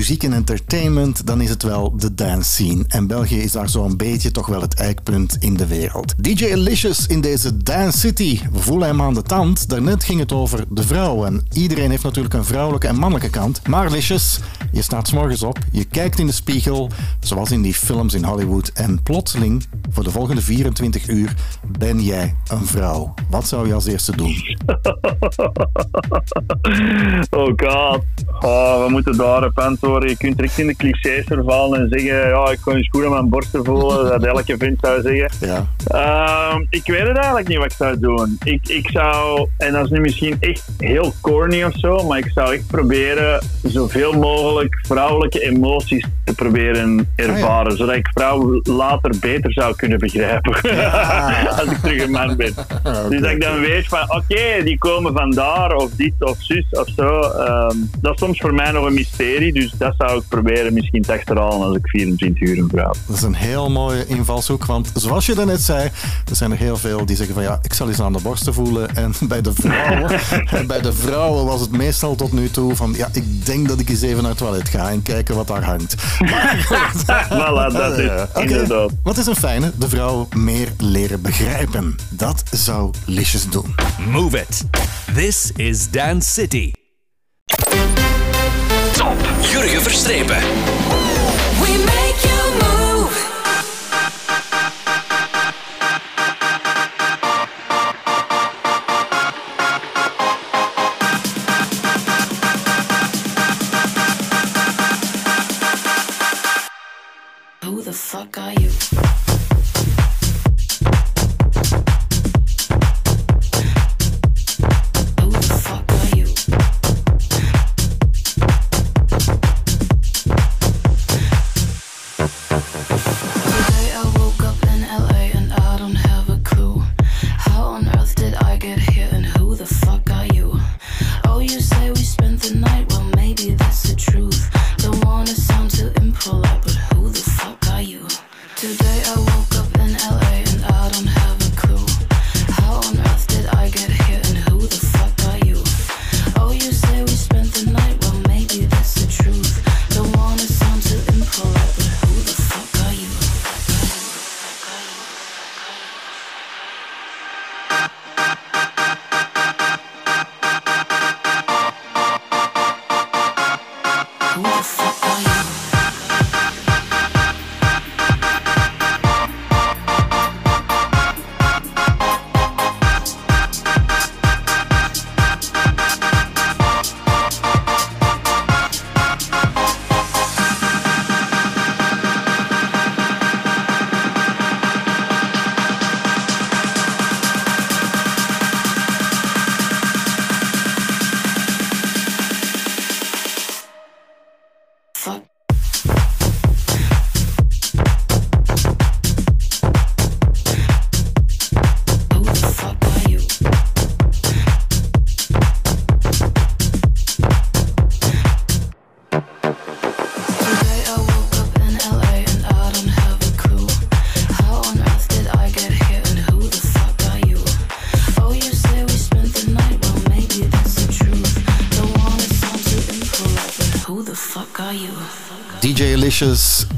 Muziek en entertainment, dan is het wel de dance scene. En België is daar zo'n beetje toch wel het eikpunt in de wereld. DJ Alicious in deze Dance City. We voelen hem aan de tand. Daarnet ging het over de vrouw. En iedereen heeft natuurlijk een vrouwelijke en mannelijke kant. Maar Alicious, je staat 's morgens op, je kijkt in de spiegel, zoals in die films in Hollywood. En plotseling, voor de volgende 24 uur, ben jij een vrouw. Wat zou je als eerste doen? <laughs> Oh god. Oh, we moeten daar op antwoorden. Je kunt direct in de clichés vervallen en zeggen: ja, ik kan je schoenen aan mijn borsten voelen. Dat elke vent zou zeggen. Ja. Ehm, ik weet het eigenlijk niet wat ik zou doen. Ik, ik zou, en dat is nu misschien echt heel corny of zo, maar ik zou echt proberen zoveel mogelijk vrouwelijke emoties te proberen ervaren. Zodat ik vrouwen later beter zou kunnen begrijpen. <laughs> Als ik terug een man ben. <laughs> Dus dat ik dan weet van, oké, die komen vandaar of dit of zus of zo. Ehm, dat is soms voor mij nog een mysterie, dus dat zou ik proberen misschien te achterhalen als ik 24 uur een vrouw. Dat is een heel mooie invalshoek, want zoals je daarnet zei, er zijn er heel veel die zeggen van ja, ik zal eens aan de borsten voelen. En <laughs> bij de vrouwen, en bij de vrouwen was het meestal tot nu toe van ja, ik denk dat ik eens even naar het toilet ga en kijken wat daar hangt. Maar <laughs> goed. Voilà, dat is oké. inderdaad. Wat is een fijne? De vrouw meer leren begrijpen. Dat zou Licious doen. Move it. This is Dance City. Top Jurgen Verstrepen.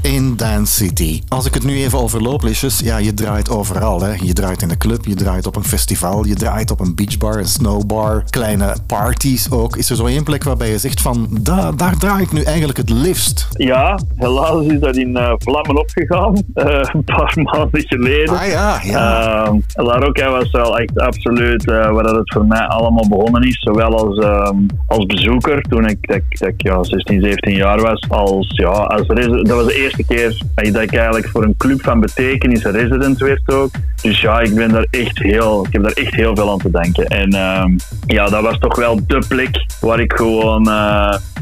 In Dance City. Als ik het nu even overloop, Licious, ja, je draait overal. Hè. Je draait in de club, je draait op een festival, je draait op een beachbar, een snowbar, kleine parties ook. Is er zo één plek waarbij je zegt van, da, daar draai ik nu eigenlijk het liefst? Ja, helaas is dat in eh, vlammen opgegaan. <laughs> eh, een paar maanden geleden. Ah ja, ja. La Rocca was wel echt absoluut waar dat het voor mij allemaal begonnen is. Zowel als, ehm, als bezoeker, toen ik, dat, ik- dat ik ja, 16, 17 jaar was. Als, ja, als dat was de eerste keer dat ik eigenlijk voor een club van betekenis resident werd ook. Dus ja, ik, ben daar echt heel, ik heb daar echt heel veel aan te denken. En ehm, ja, dat was toch wel de plek waar ik gewoon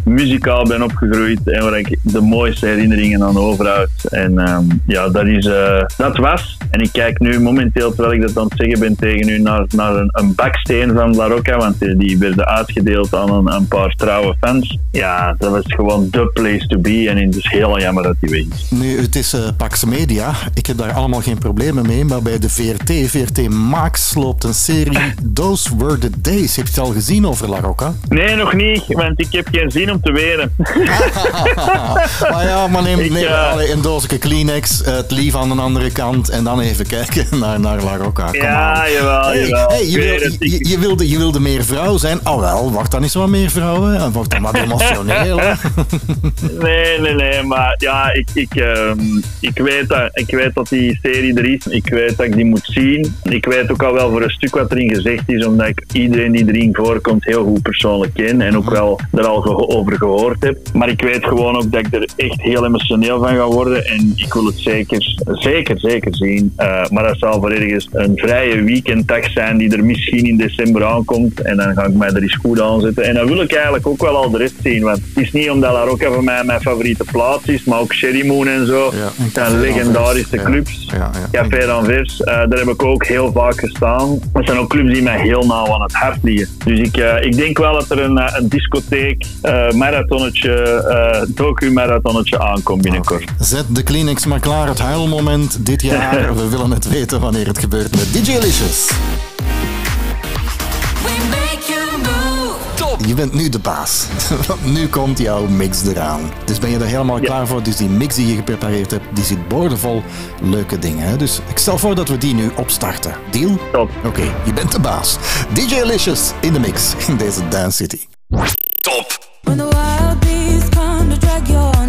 muzikaal ben opgegroeid en waar ik de mooiste herinneringen aan overhoud. En ehm, ja, dat, is, eh, dat was. En ik kijk nu momenteel, terwijl ik dat aan het zeggen ben tegen u, naar, naar een, een baksteen van La Rocca, want die, die werden uitgedeeld aan een, een paar trouwe fans. Ja, dat was gewoon the place to be en het is heel jammer dat die weg is. Nu, het is eh, Pax Media. Ik heb daar allemaal geen problemen mee. Maar bij de VRT, VRT Max, loopt een serie <clears throat> Those Were The Days. Heb je het al gezien over La Rocca? Nee, nog niet, want ik heb geen zin om te weren. maar <laughs> ja, maar neem, Ik, neem eh, allee, een doosje Kleenex, eh, het lief aan de andere kant en dan even kijken <laughs> naar, naar La Rocca. Ja, jawel, Hey, jawel. hey, Ik je, wil- je, je wilde, je wilde meer vrouw zijn. Oh wel, wacht dan eens wat meer vrouwen. En Word dan wat emotioneel. Nee, nee, nee, maar ja, ik, ik, ehm, ik, weet dat, ik weet dat die serie er is. Ik weet dat ik die moet zien. Ik weet ook al wel voor een stuk wat erin gezegd is, omdat ik iedereen die erin voorkomt heel goed persoonlijk ken en ook wel er al geho- over gehoord heb. Maar ik weet gewoon ook dat ik er echt heel emotioneel van ga worden en ik wil het zeker, zeker, zeker zien. Eh, maar dat zal voor ergens een vrije weekenddag zijn die er misschien in december aankomt en dan ga ik mij er eens goed aan zetten. En dan wil ik eigenlijk ook wel al de rest zien, want het is niet omdat La Rocca voor mij mijn favoriete plaats is, maar ook Sherry Moon en zo. Het zijn legendarische Ja, clubs. Ja, ja. Café d'Anvers, eh daar heb ik ook heel vaak gestaan. Dat zijn ook clubs die mij heel nauw aan het hart liggen. Dus ik, eh, ik denk wel dat er een, een discotheek, eh marathonnetje, eh docu-marathonnetje aankomt binnenkort. Zet de Kleenex maar klaar. Het huilmoment dit jaar. <laughs> We willen het weten wanneer het gebeurt met DJ Licious. Je bent nu de baas. <laughs> Want nu komt jouw mix eraan. Dus ben je er helemaal klaar voor? Dus die mix die je geprepareerd hebt, die zit boordevol leuke dingen. Hè? Dus ik stel voor dat we die nu opstarten. Deal? Oké, je bent de baas. DJ Licious in de mix in deze Dance City. Top. When the wild bees come to drag your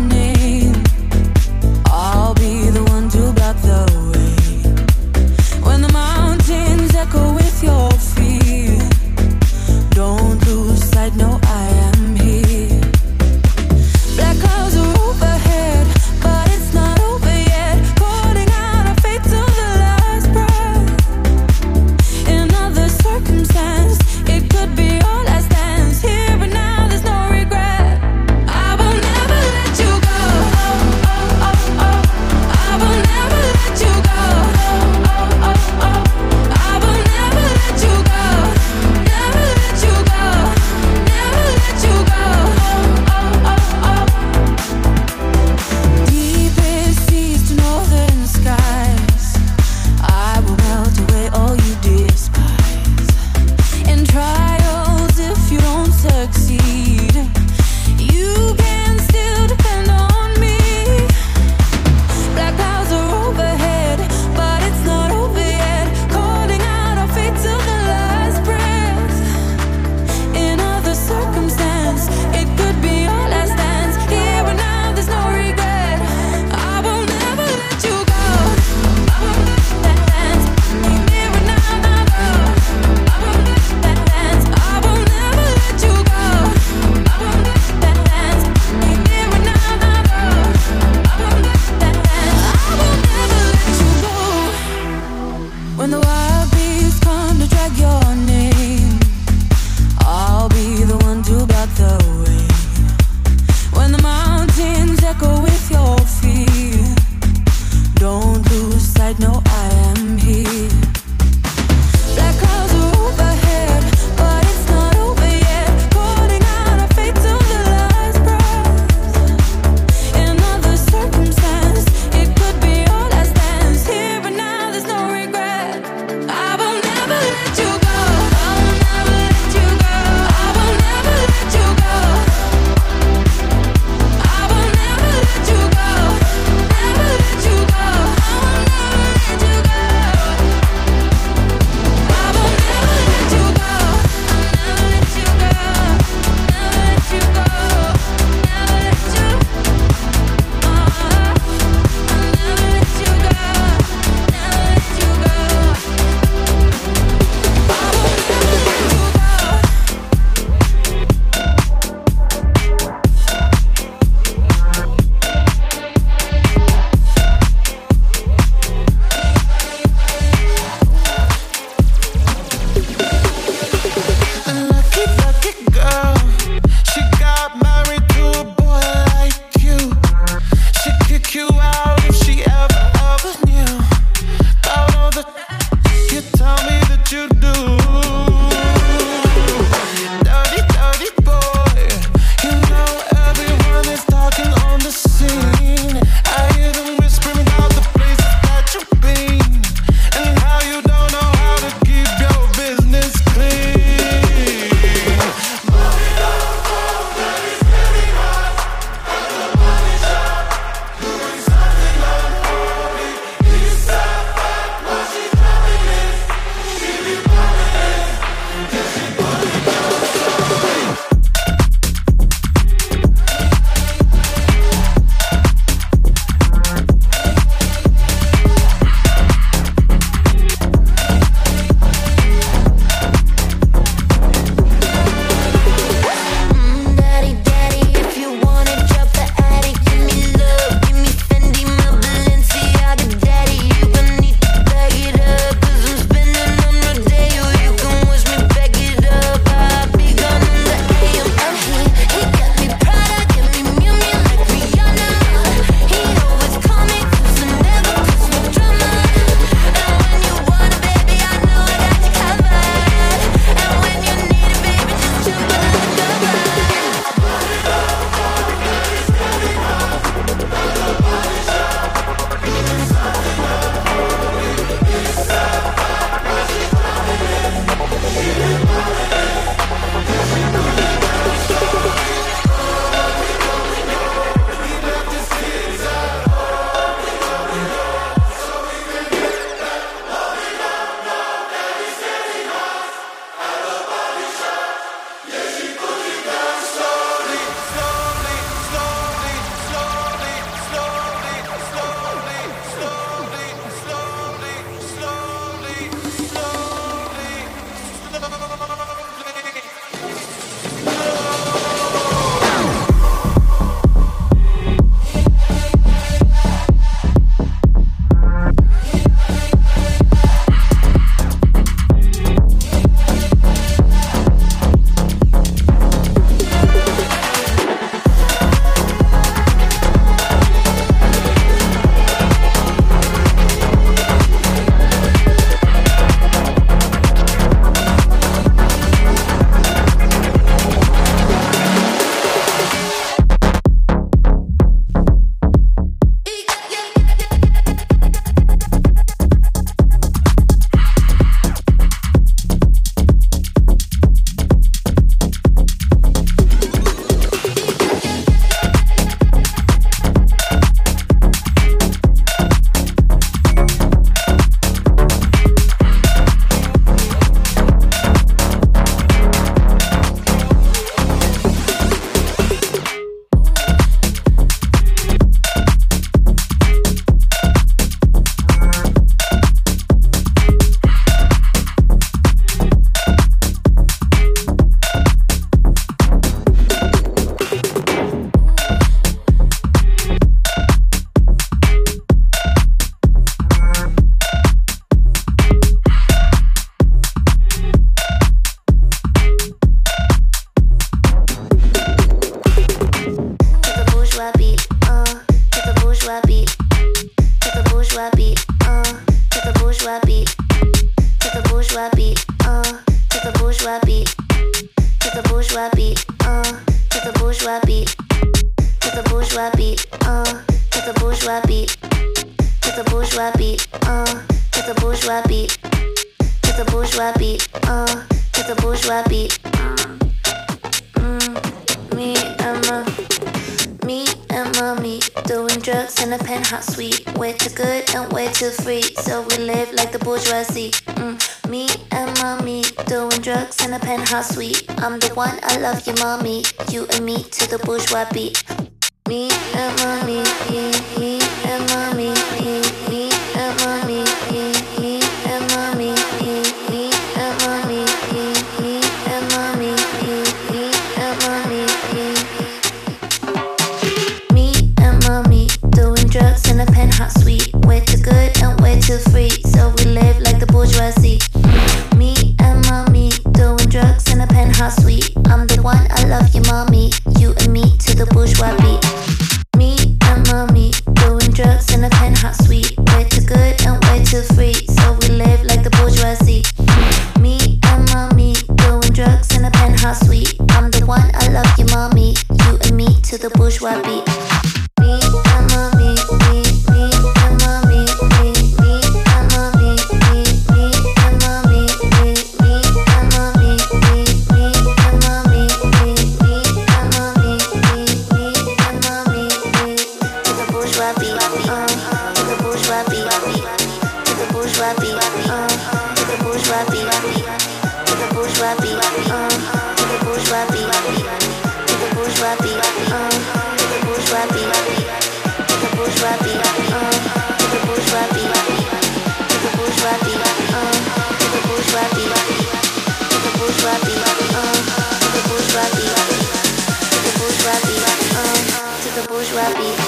the bourgeois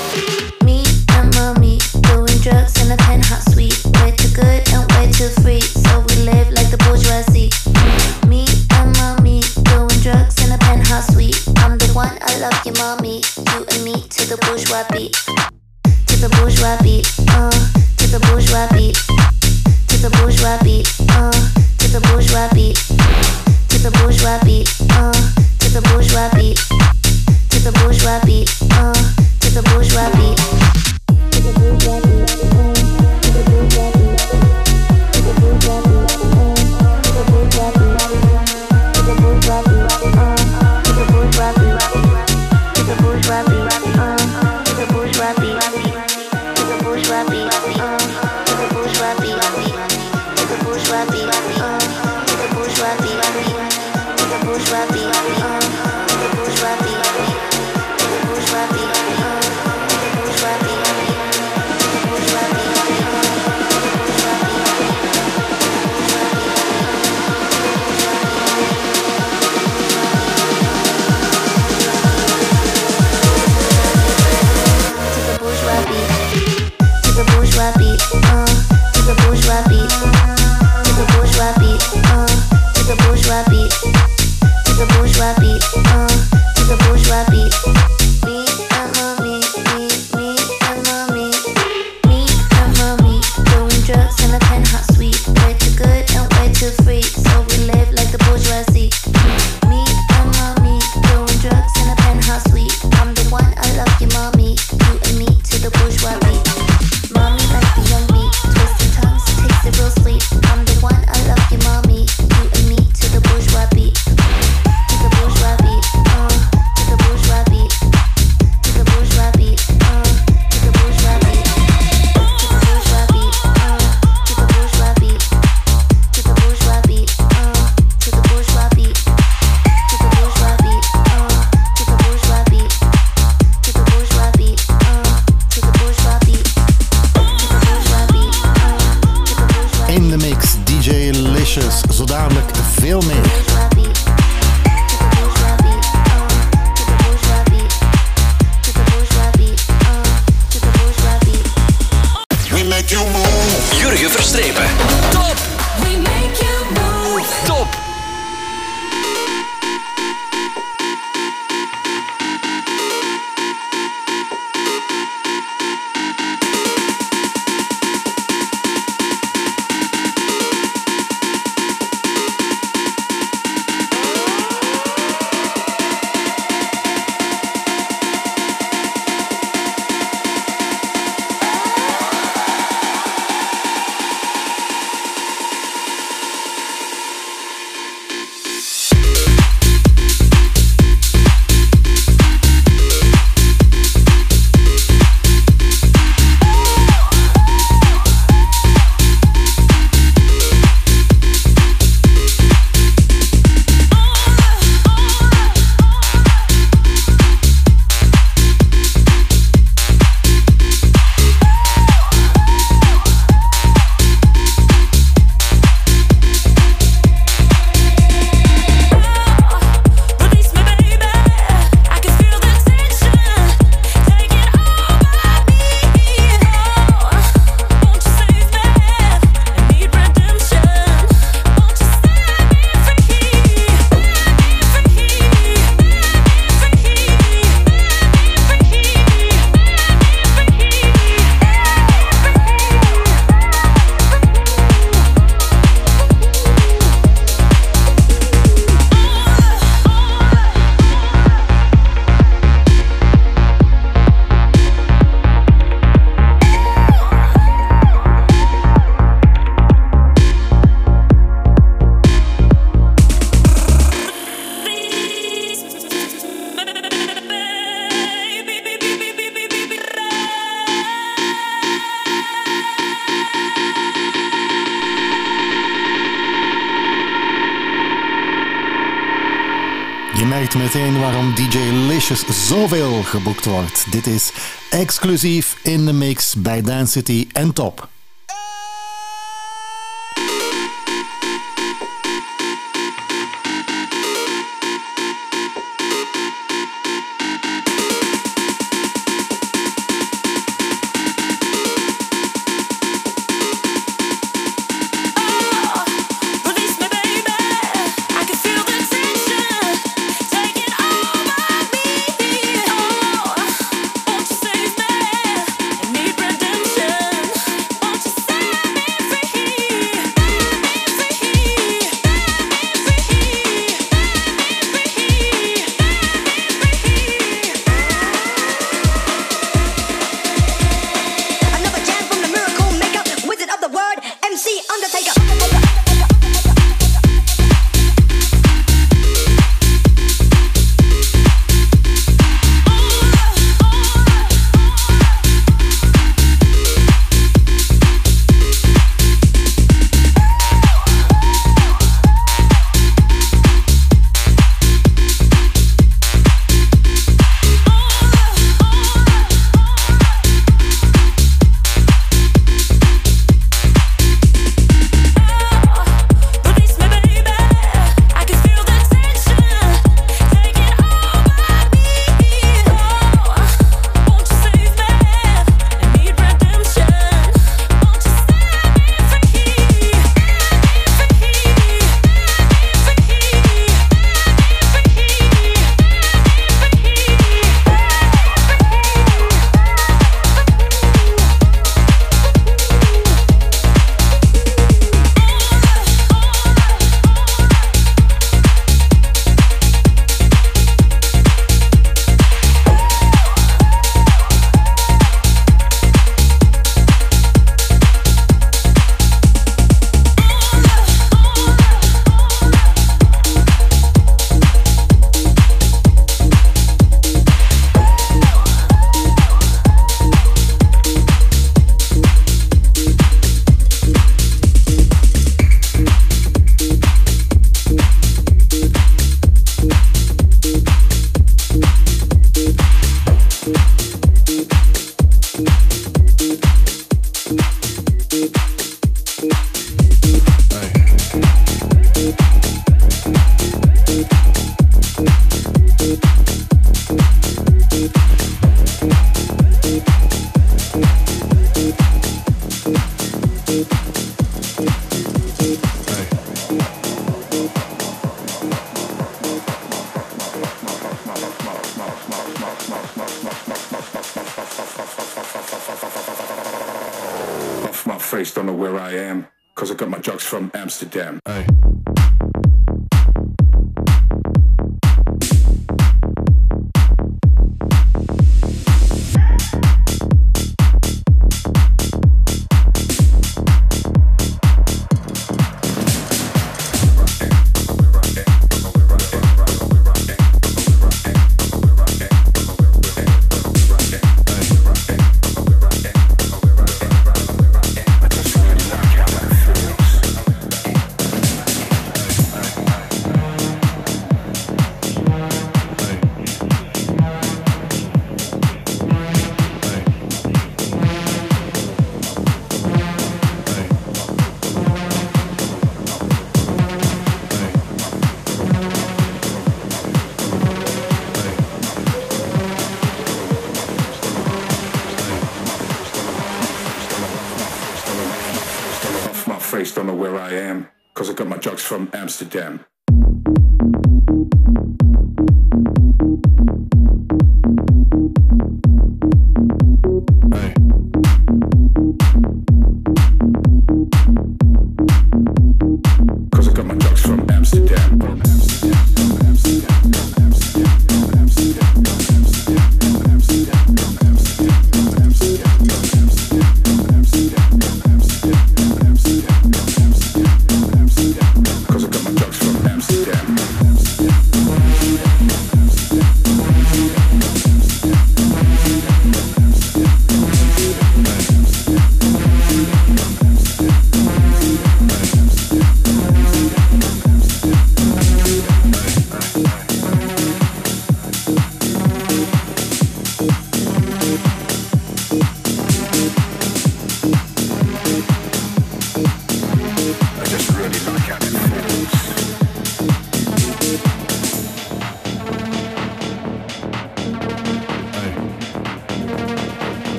zoveel geboekt wordt. Dit is exclusief in de mix bij Dance City en Top.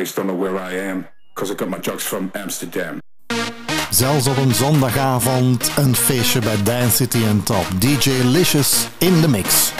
place don't know where I am, cause I got my drugs from Amsterdam. Zelfs op een zondagavond een feestje bij Dance City en Top. DJ Licious in the mix.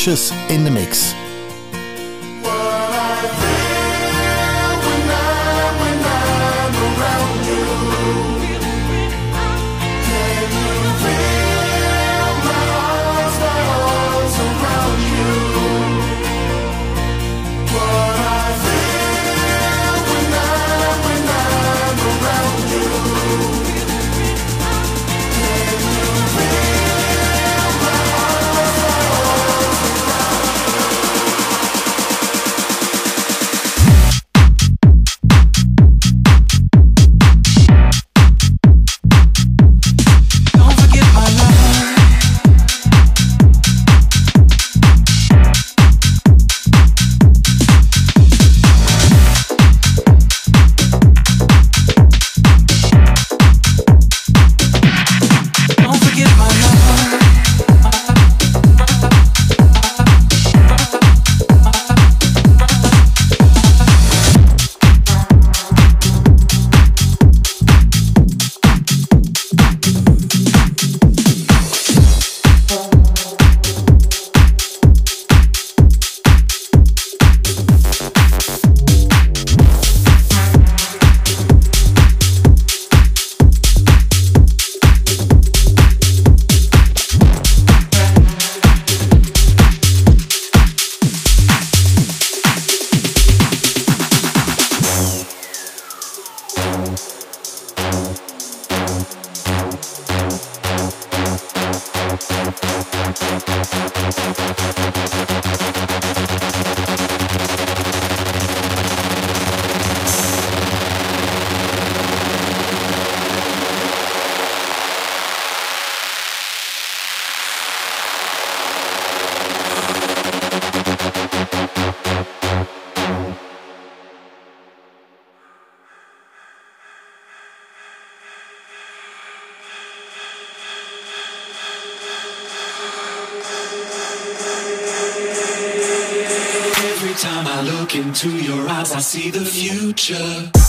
DJ Licious in de mix. Look into your eyes, I see the future.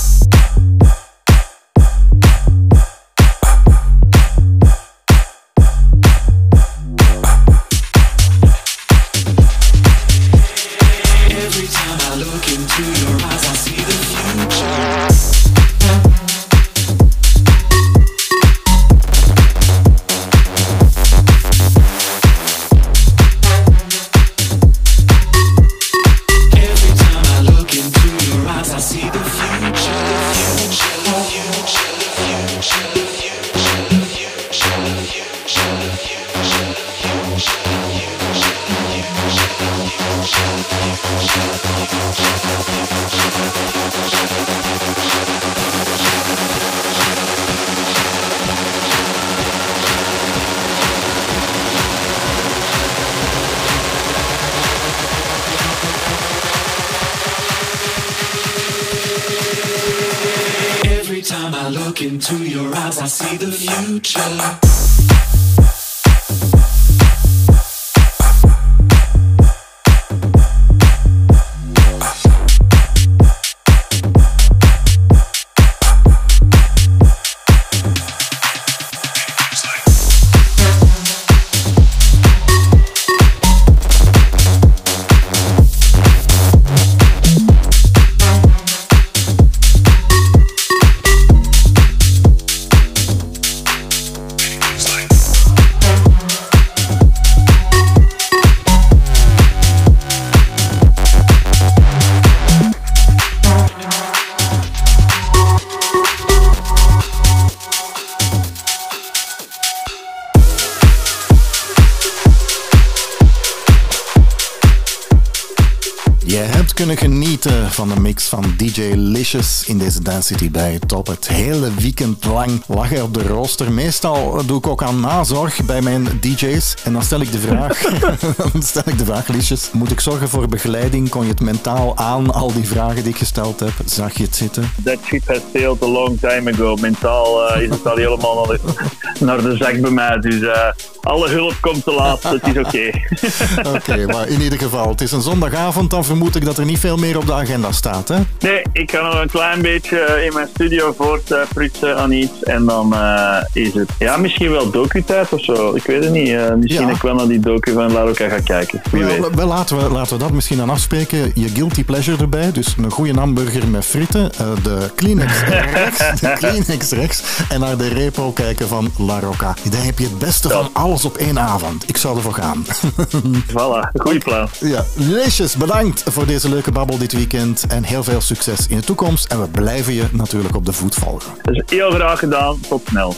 Dance City bij Top. Het hele weekend lang lag hij op de rooster. Meestal doe ik ook aan nazorg bij mijn DJ's. En dan stel ik de vraag, <laughs> dan stel ik de vraag, Licious, moet ik zorgen voor begeleiding? Kon je het mentaal aan, al die vragen die ik gesteld heb? Zag je het zitten? That ship has sailed a long time ago. Mentaal eh, is het al helemaal naar <laughs> de, naar de zak bij mij. Dus eh, alle hulp komt te laat, het is oké. <laughs> Oké, maar in ieder geval, het is een zondagavond, dan vermoed ik dat er niet veel meer op de agenda staat, hè? Nee, ik ga nog een klein beetje eh, in mijn studio voortprutsen aan iets. En dan eh, is het ja, misschien wel docu-tijd of zo. Ik weet het niet. Eh, misschien Ja. ik wel naar die docu van Laroca ga kijken. Wie weet. Wel, wel, laten, we, laten we dat misschien dan afspreken. Je guilty pleasure erbij. Dus een goede hamburger met frieten. eh, de Kleenex <laughs> rechts. De Kleenex rechts. En naar de repo kijken van La Rocca. Dan heb je het beste van alles op één avond. Ik zou ervoor gaan. <laughs> <laughs> Voilà, goede plan. ja, bedankt voor deze leuke babbel dit weekend. En heel veel succes in de toekomst. En we blijven je natuurlijk op de voet volgen. Dus heel graag gedaan. Tot snel.